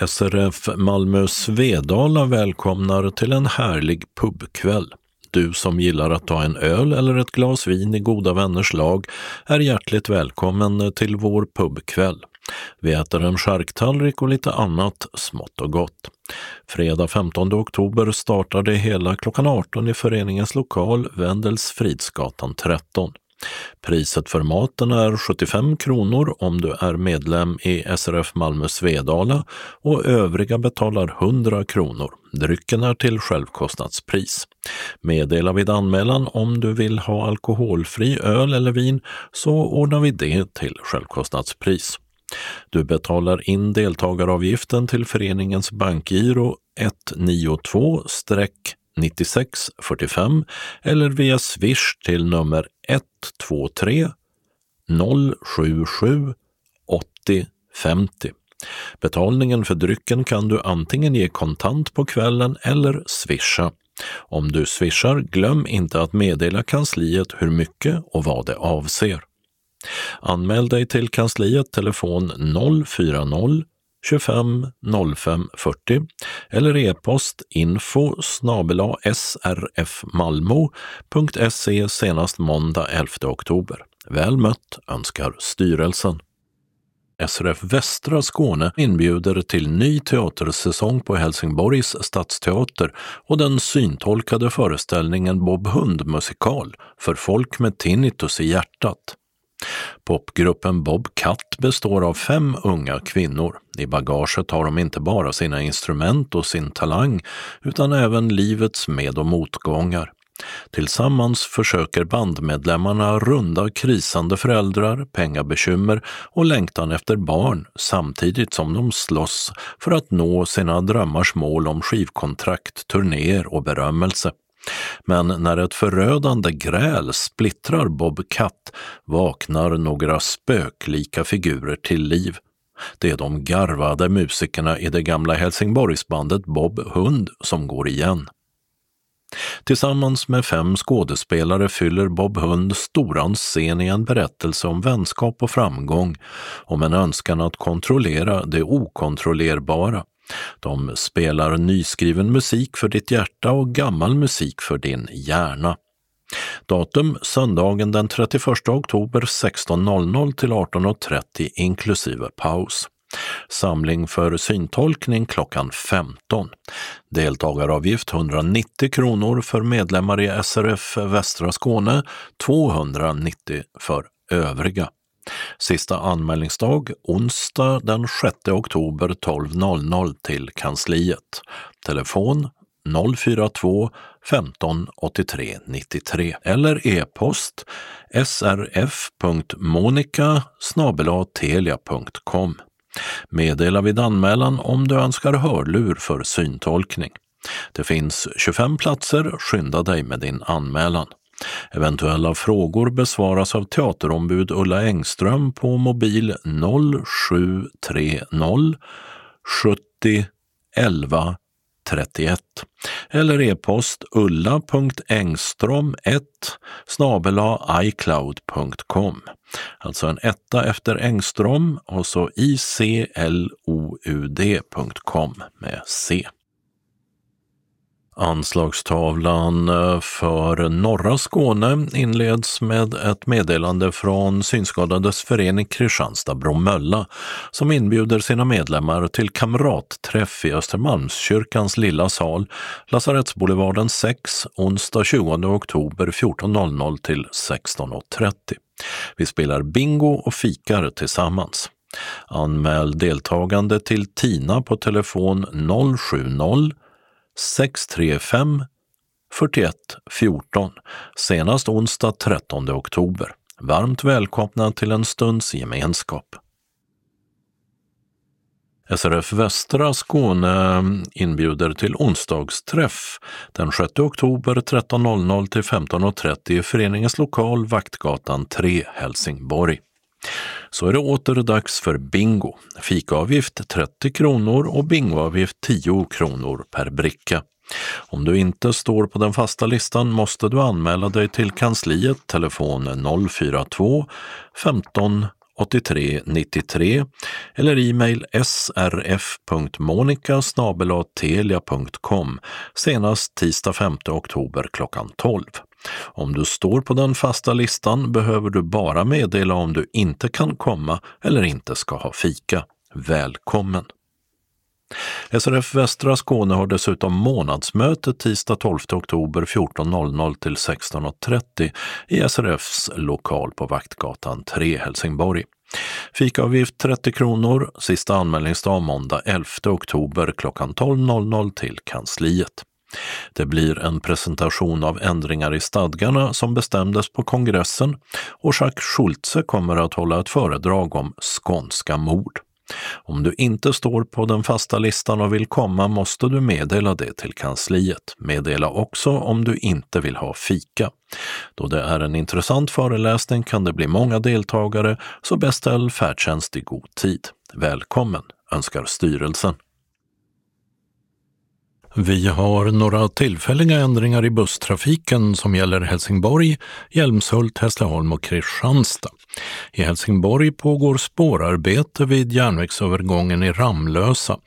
SRF Malmö Svedala välkomnar till en härlig pubkväll. Du som gillar att ta en öl eller ett glas vin i goda vänners lag är hjärtligt välkommen till vår pubkväll. Vi äter en charktallrik och lite annat smått och gott. Fredag 15 oktober startar det hela klockan 18 i föreningens lokal Wendels Fridsgatan 13. Priset för maten är 75 kronor om du är medlem i SRF Malmö Svedala och övriga betalar 100 kronor. Drycken är till självkostnadspris. Meddela vid anmälan om du vill ha alkoholfri öl eller vin så ordnar vi det till självkostnadspris. Du betalar in deltagaravgiften till föreningens bankgiro 192 9645 eller via swish till nummer 123 077 80 50. Betalningen för drycken kan du antingen ge kontant på kvällen eller swisha. Om du swishar, glöm inte att meddela kansliet hur mycket och vad det avser. Anmäl dig till kansliet telefon 040 25 05 40 eller e-post info srfmalmo.se senast måndag 11 oktober. Väl mött önskar styrelsen. SRF Västra Skåne inbjuder till ny teatersäsong på Helsingborgs stadsteater och den syntolkade föreställningen Bob Hund musikal för folk med tinnitus i hjärtat. Popgruppen Bob Cat består av fem unga kvinnor. I bagaget har de inte bara sina instrument och sin talang utan även livets med och motgångar. Tillsammans försöker bandmedlemmarna runda krisande föräldrar, pengabekymmer och längtan efter barn samtidigt som de slåss för att nå sina drömmars mål om skivkontrakt, turnéer och berömmelse. Men när ett förödande gräl splittrar Bob Katt vaknar några spöklika figurer till liv. Det är de garvade musikerna i det gamla Helsingborgsbandet Bob Hund som går igen. Tillsammans med fem skådespelare fyller Bob Hund Storans scen i en berättelse om vänskap och framgång, om en önskan att kontrollera det okontrollerbara. De spelar nyskriven musik för ditt hjärta och gammal musik för din hjärna. Datum söndagen den 31 oktober 16.00 till 18.30 inklusive paus. Samling för syntolkning klockan 15. Deltagaravgift 190 kronor för medlemmar i SRF Västra Skåne, 290 för övriga. Sista anmälningsdag onsdag den 6 oktober 12.00 till kansliet. Telefon 042 15 83 93 eller e-post srf.monica telia.com. Meddela vid anmälan om du önskar hörlur för syntolkning. Det finns 25 platser, skynda dig med din anmälan. Eventuella frågor besvaras av teaterombud Ulla Engström på mobil 0730 70 11 31 eller e-post ulla.engstrom1 icloud.com. Alltså en etta efter Engström och så icloud.com med C. Anslagstavlan eh, för norra Skåne inleds med ett meddelande från Synskadades förening Kristianstad-Bromölla som inbjuder sina medlemmar till kamratträff i Östermalmskyrkans lilla sal, Lasarettsboulevarden 6, onsdag 20 oktober 14.00 till 16.30. Vi spelar bingo och fikar tillsammans. Anmäl deltagande till Tina på telefon 070 635 41 14 senast onsdag 13 oktober. Varmt välkomna till en stunds gemenskap. SRF Västra Skåne mm, inbjuder till onsdagsträff den 6 oktober 13.00 till 15.30 i föreningens lokal Vaktgatan 3, Helsingborg. Så är det åter dags för bingo. Fikaavgift 30 kronor och bingoavgift 10 kronor per bricka. Om du inte står på den fasta listan måste du anmäla dig till kansliet telefon 042 15 83 93 eller e-mail srf.monica senast tisdag 5 oktober klockan 12. Om du står på den fasta listan behöver du bara meddela om du inte kan komma eller inte ska ha fika. Välkommen! SRF Västra Skåne har dessutom månadsmöte tisdag 12 oktober 14.00 till 16.30 i SRFs lokal på Vaktgatan 3 Helsingborg. Fikaavgift 30 kronor, sista anmälningsdag måndag 11 oktober klockan 12.00 till kansliet. Det blir en presentation av ändringar i stadgarna som bestämdes på kongressen och Jacques Schultze kommer att hålla ett föredrag om skånska mord. Om du inte står på den fasta listan och vill komma måste du meddela det till kansliet. Meddela också om du inte vill ha fika. Då det är en intressant föreläsning kan det bli många deltagare, så beställ färdtjänst i god tid. Välkommen, önskar styrelsen. Vi har några tillfälliga ändringar i busstrafiken som gäller Helsingborg, Hjälmshult, Hässleholm och Kristianstad. I Helsingborg pågår spårarbete vid järnvägsövergången i Ramlösa.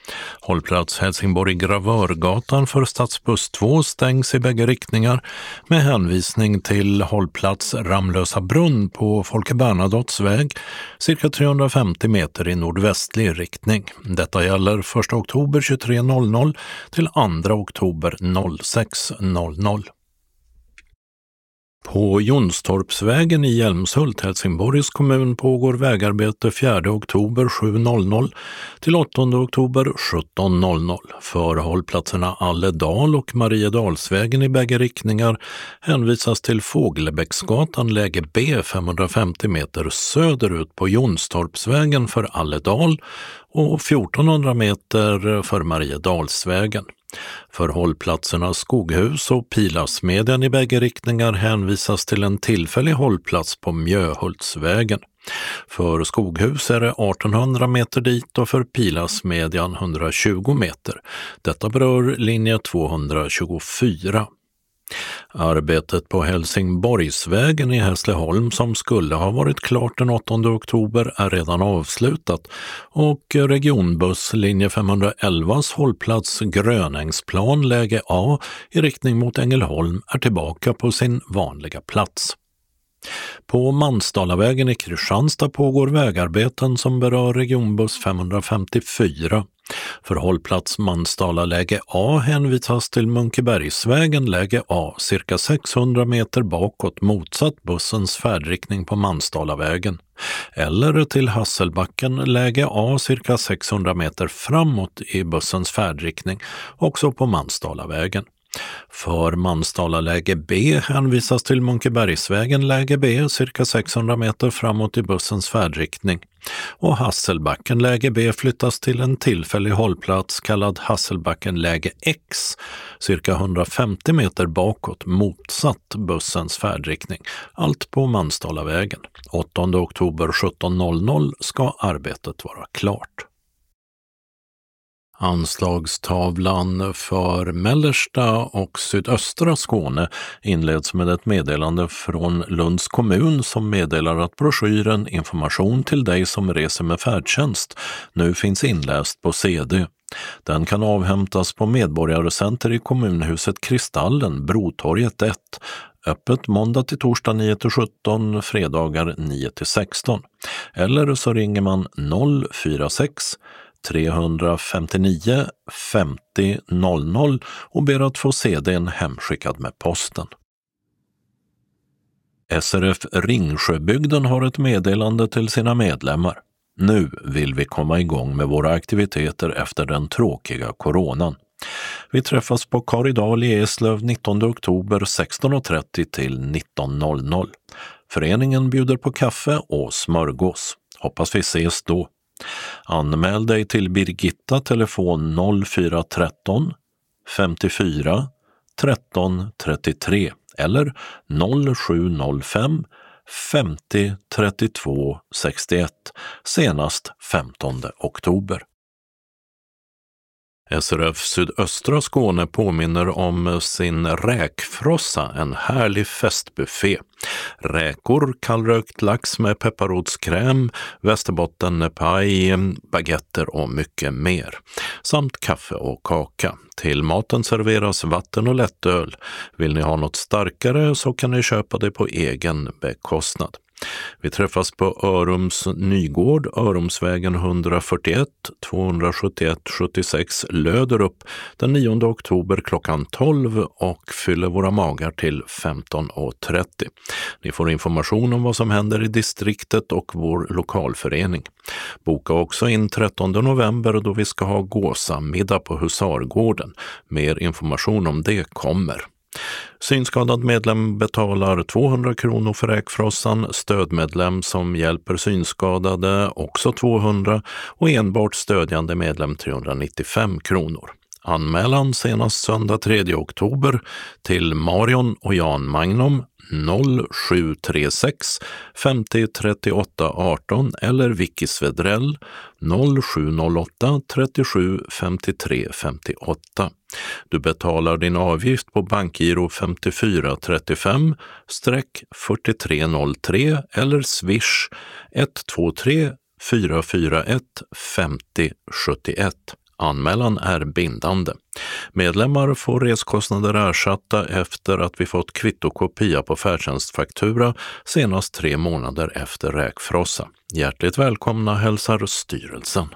Hållplats Helsingborg-Gravörgatan för stadsbuss 2 stängs i bägge riktningar med hänvisning till hållplats Ramlösa brunn på Folke Bernadottes väg, cirka 350 meter i nordvästlig riktning. Detta gäller 1 oktober 23.00 till 2 oktober 06.00. På Jonstorpsvägen i Hjälmshult, Helsingborgs kommun, pågår vägarbete 4 oktober 7.00 till 8 oktober 17.00. För hållplatserna Alledal och Mariedalsvägen i bägge riktningar hänvisas till Fågelbäcksgatan läge B 550 meter söderut på Jonstorpsvägen för Alledal och 1400 meter för Mariedalsvägen. För hållplatserna Skoghus och Pilasmedjan i bägge riktningar hänvisas till en tillfällig hållplats på Mjöhultsvägen. För Skoghus är det 1800 meter dit och för Pilasmedjan 120 meter. Detta berör linje 224. Arbetet på Helsingborgsvägen i Hässleholm som skulle ha varit klart den 8 oktober är redan avslutat och regionbuss linje 511s hållplats Grönängsplan läge A i riktning mot Ängelholm är tillbaka på sin vanliga plats. På Mansdalavägen i Kristianstad pågår vägarbeten som berör regionbuss 554 för hållplats Mansdala läge A hänvisas till Munkebergsvägen läge A cirka 600 meter bakåt motsatt bussens färdriktning på Mansdalavägen eller till Hasselbacken läge A cirka 600 meter framåt i bussens färdriktning också på Mansdalavägen. För Mansdala läge B hänvisas till Munkebergsvägen läge B cirka 600 meter framåt i bussens färdriktning och Hasselbacken läge B flyttas till en tillfällig hållplats kallad Hasselbacken läge X cirka 150 meter bakåt motsatt bussens färdriktning. Allt på Malmstalavägen. 8 oktober 17.00 ska arbetet vara klart. Anslagstavlan för mellersta och sydöstra Skåne inleds med ett meddelande från Lunds kommun som meddelar att broschyren Information till dig som reser med färdtjänst nu finns inläst på CD. Den kan avhämtas på Medborgarcenter i kommunhuset Kristallen, Brotorget 1, öppet måndag till torsdag 9 till 17, fredagar 9 till 16. Eller så ringer man 046 359 50 00 och ber att få CDn hemskickad med posten. SRF Ringsjöbygden har ett meddelande till sina medlemmar. Nu vill vi komma igång med våra aktiviteter efter den tråkiga coronan. Vi träffas på Karidal i Eslöv 19 oktober 16.30 till 19.00. Föreningen bjuder på kaffe och smörgås. Hoppas vi ses då. Anmäl dig till Birgitta telefon 0413 54 13 33 eller 0705 50 32 61 senast 15 oktober. SRF Sydöstra Skåne påminner om sin räkfrossa, en härlig festbuffé. Räkor, kallrökt lax med pepparrotskräm, västerbottenpaj, baguetter och mycket mer. Samt kaffe och kaka. Till maten serveras vatten och lättöl. Vill ni ha något starkare så kan ni köpa det på egen bekostnad. Vi träffas på Örums Nygård, Örumsvägen 141 271 76 Löderup den 9 oktober klockan 12 och fyller våra magar till 15.30. Ni får information om vad som händer i distriktet och vår lokalförening. Boka också in 13 november då vi ska ha gåsamiddag på Husargården. Mer information om det kommer. Synskadad medlem betalar 200 kronor för räkfrossan, stödmedlem som hjälper synskadade också 200 och enbart stödjande medlem 395 kronor. Anmälan senast söndag 3 oktober till Marion och Jan Magnum 0736 50 38 18 eller Vicky Svedrell 0708 37 53 58. Du betalar din avgift på bankgiro 5435 4303 eller swish 123 441 50 71. Anmälan är bindande. Medlemmar får reskostnader ersatta efter att vi fått kvittokopia på färdtjänstfaktura senast tre månader efter räkfrossa. Hjärtligt välkomna hälsar styrelsen.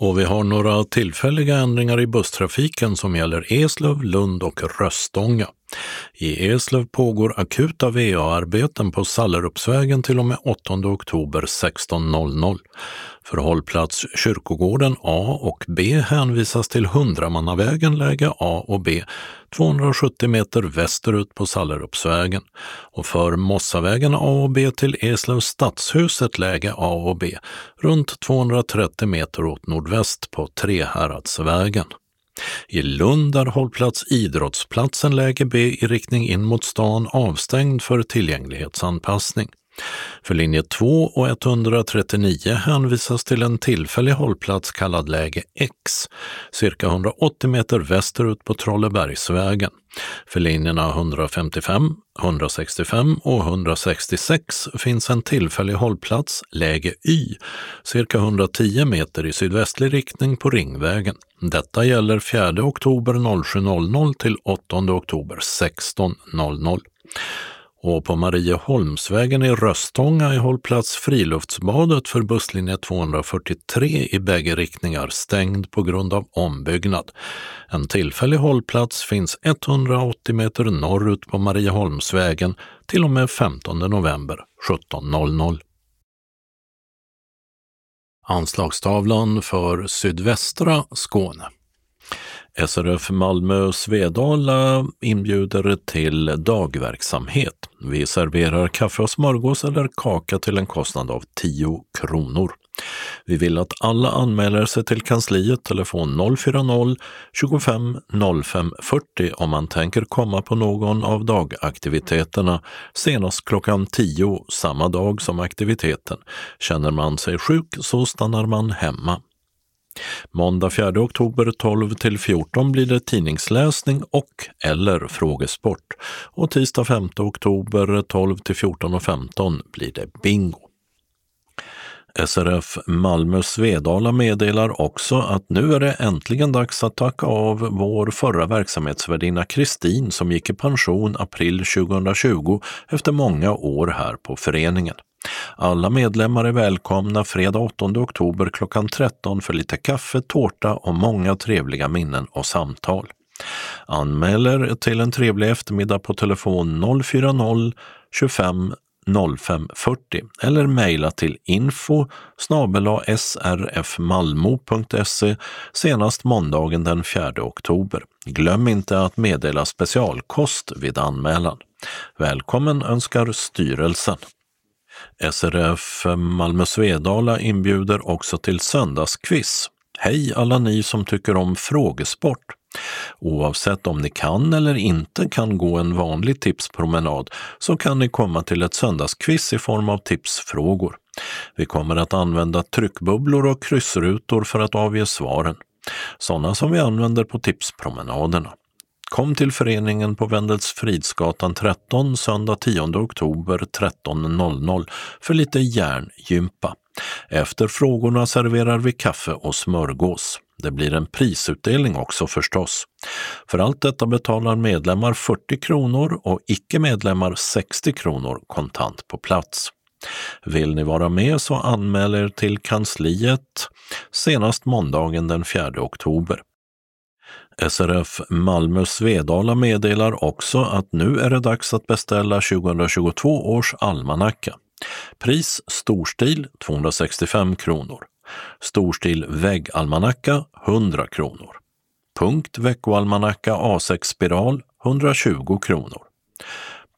Och vi har några tillfälliga ändringar i busstrafiken som gäller Eslöv, Lund och Röstånga. I Eslöv pågår akuta VA-arbeten på Sallerupsvägen till och med 8 oktober 16.00. För hållplats Kyrkogården A och B hänvisas till Hundramannavägen läge A och B 270 meter västerut på Sallerupsvägen och för Mossavägen A och B till Eslövs stadshuset läge A och B runt 230 meter åt nordväst på Trehäradsvägen. I Lund är hållplats Idrottsplatsen läge B i riktning in mot stan avstängd för tillgänglighetsanpassning. För linje 2 och 139 hänvisas till en tillfällig hållplats kallad läge X, cirka 180 meter västerut på Trollebergsvägen. För linjerna 155, 165 och 166 finns en tillfällig hållplats, läge Y, cirka 110 meter i sydvästlig riktning på Ringvägen. Detta gäller 4 oktober 07.00 till 8 oktober 16.00. Och på Marieholmsvägen i Röstånga är hållplats Friluftsbadet för busslinje 243 i bägge riktningar stängd på grund av ombyggnad. En tillfällig hållplats finns 180 meter norrut på Marieholmsvägen till och med 15 november 17.00. Anslagstavlan för sydvästra Skåne. SRF Malmö Svedala inbjuder till dagverksamhet. Vi serverar kaffe och smörgås eller kaka till en kostnad av 10 kronor. Vi vill att alla anmäler sig till kansliet telefon 040-25 05 40 om man tänker komma på någon av dagaktiviteterna senast klockan 10 samma dag som aktiviteten. Känner man sig sjuk så stannar man hemma. Måndag 4 oktober 12 till 14 blir det tidningsläsning och eller frågesport och tisdag 5 oktober 12 till 14.15 blir det bingo. SRF Malmö Svedala meddelar också att nu är det äntligen dags att tacka av vår förra verksamhetsvärdinna Kristin som gick i pension april 2020 efter många år här på föreningen. Alla medlemmar är välkomna fredag 8 oktober klockan 13 för lite kaffe, tårta och många trevliga minnen och samtal. Anmäler till en trevlig eftermiddag på telefon 040 25 0540 eller mejla till info srfmalmo.se senast måndagen den 4 oktober. Glöm inte att meddela specialkost vid anmälan. Välkommen önskar styrelsen. SRF Malmö Svedala inbjuder också till söndagsquiz. Hej alla ni som tycker om frågesport! Oavsett om ni kan eller inte kan gå en vanlig tipspromenad så kan ni komma till ett söndagsquiz i form av tipsfrågor. Vi kommer att använda tryckbubblor och kryssrutor för att avge svaren. Sådana som vi använder på tipspromenaderna. Kom till föreningen på Wendelsfridsgatan 13 söndag 10 oktober 13.00 för lite järngympa. Efter frågorna serverar vi kaffe och smörgås. Det blir en prisutdelning också förstås. För allt detta betalar medlemmar 40 kronor och icke-medlemmar 60 kronor kontant på plats. Vill ni vara med så anmäl er till kansliet senast måndagen den 4 oktober. SRF Malmö Svedala meddelar också att nu är det dags att beställa 2022 års almanacka. Pris storstil 265 kronor. Storstil väggalmanacka 100 kronor. Punkt veckoalmanacka A6 spiral 120 kronor.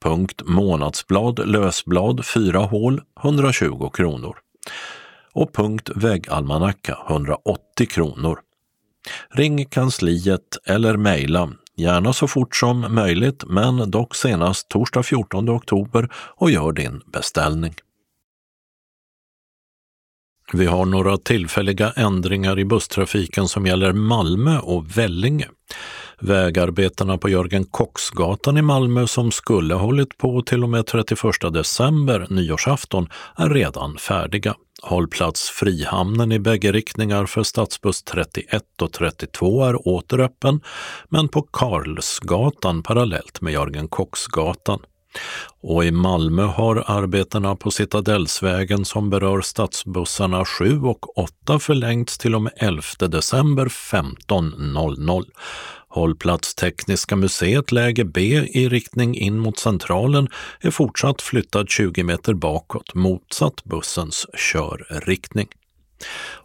Punkt månadsblad lösblad 4 hål 120 kronor. Och punkt väggalmanacka 180 kronor. Ring kansliet eller mejla, gärna så fort som möjligt men dock senast torsdag 14 oktober och gör din beställning. Vi har några tillfälliga ändringar i busstrafiken som gäller Malmö och Vellinge. Vägarbetena på Jörgen Kocksgatan i Malmö som skulle hållit på till och med 31 december, nyårsafton, är redan färdiga. Hållplats Frihamnen i bägge riktningar för stadsbuss 31 och 32 är åter öppen, men på Karlsgatan parallellt med Jörgen Kocksgatan. Och i Malmö har arbetena på Citadellsvägen som berör stadsbussarna 7 och 8 förlängts till och med 11 december 15.00. Hållplats Tekniska museet läge B i riktning in mot Centralen är fortsatt flyttad 20 meter bakåt, motsatt bussens körriktning.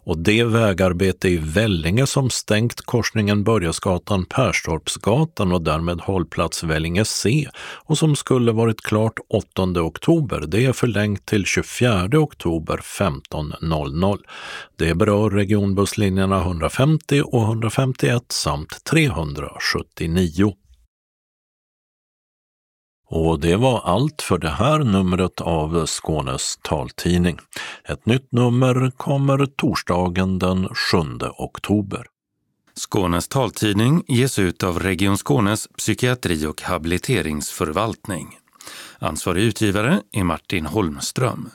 Och det vägarbete i Vellinge som stängt korsningen Börjesgatan Perstorpsgatan och därmed hållplats Vellinge C och som skulle varit klart 8 oktober, det är förlängt till 24 oktober 15.00. Det berör regionbusslinjerna 150 och 151 samt 379. Och det var allt för det här numret av Skånes taltidning. Ett nytt nummer kommer torsdagen den 7 oktober. Skånes taltidning ges ut av Region Skånes psykiatri och habiliteringsförvaltning. Ansvarig utgivare är Martin Holmström.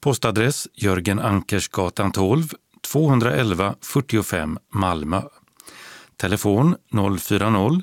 Postadress Jörgen Ankersgatan 12, 211 45 Malmö. Telefon 040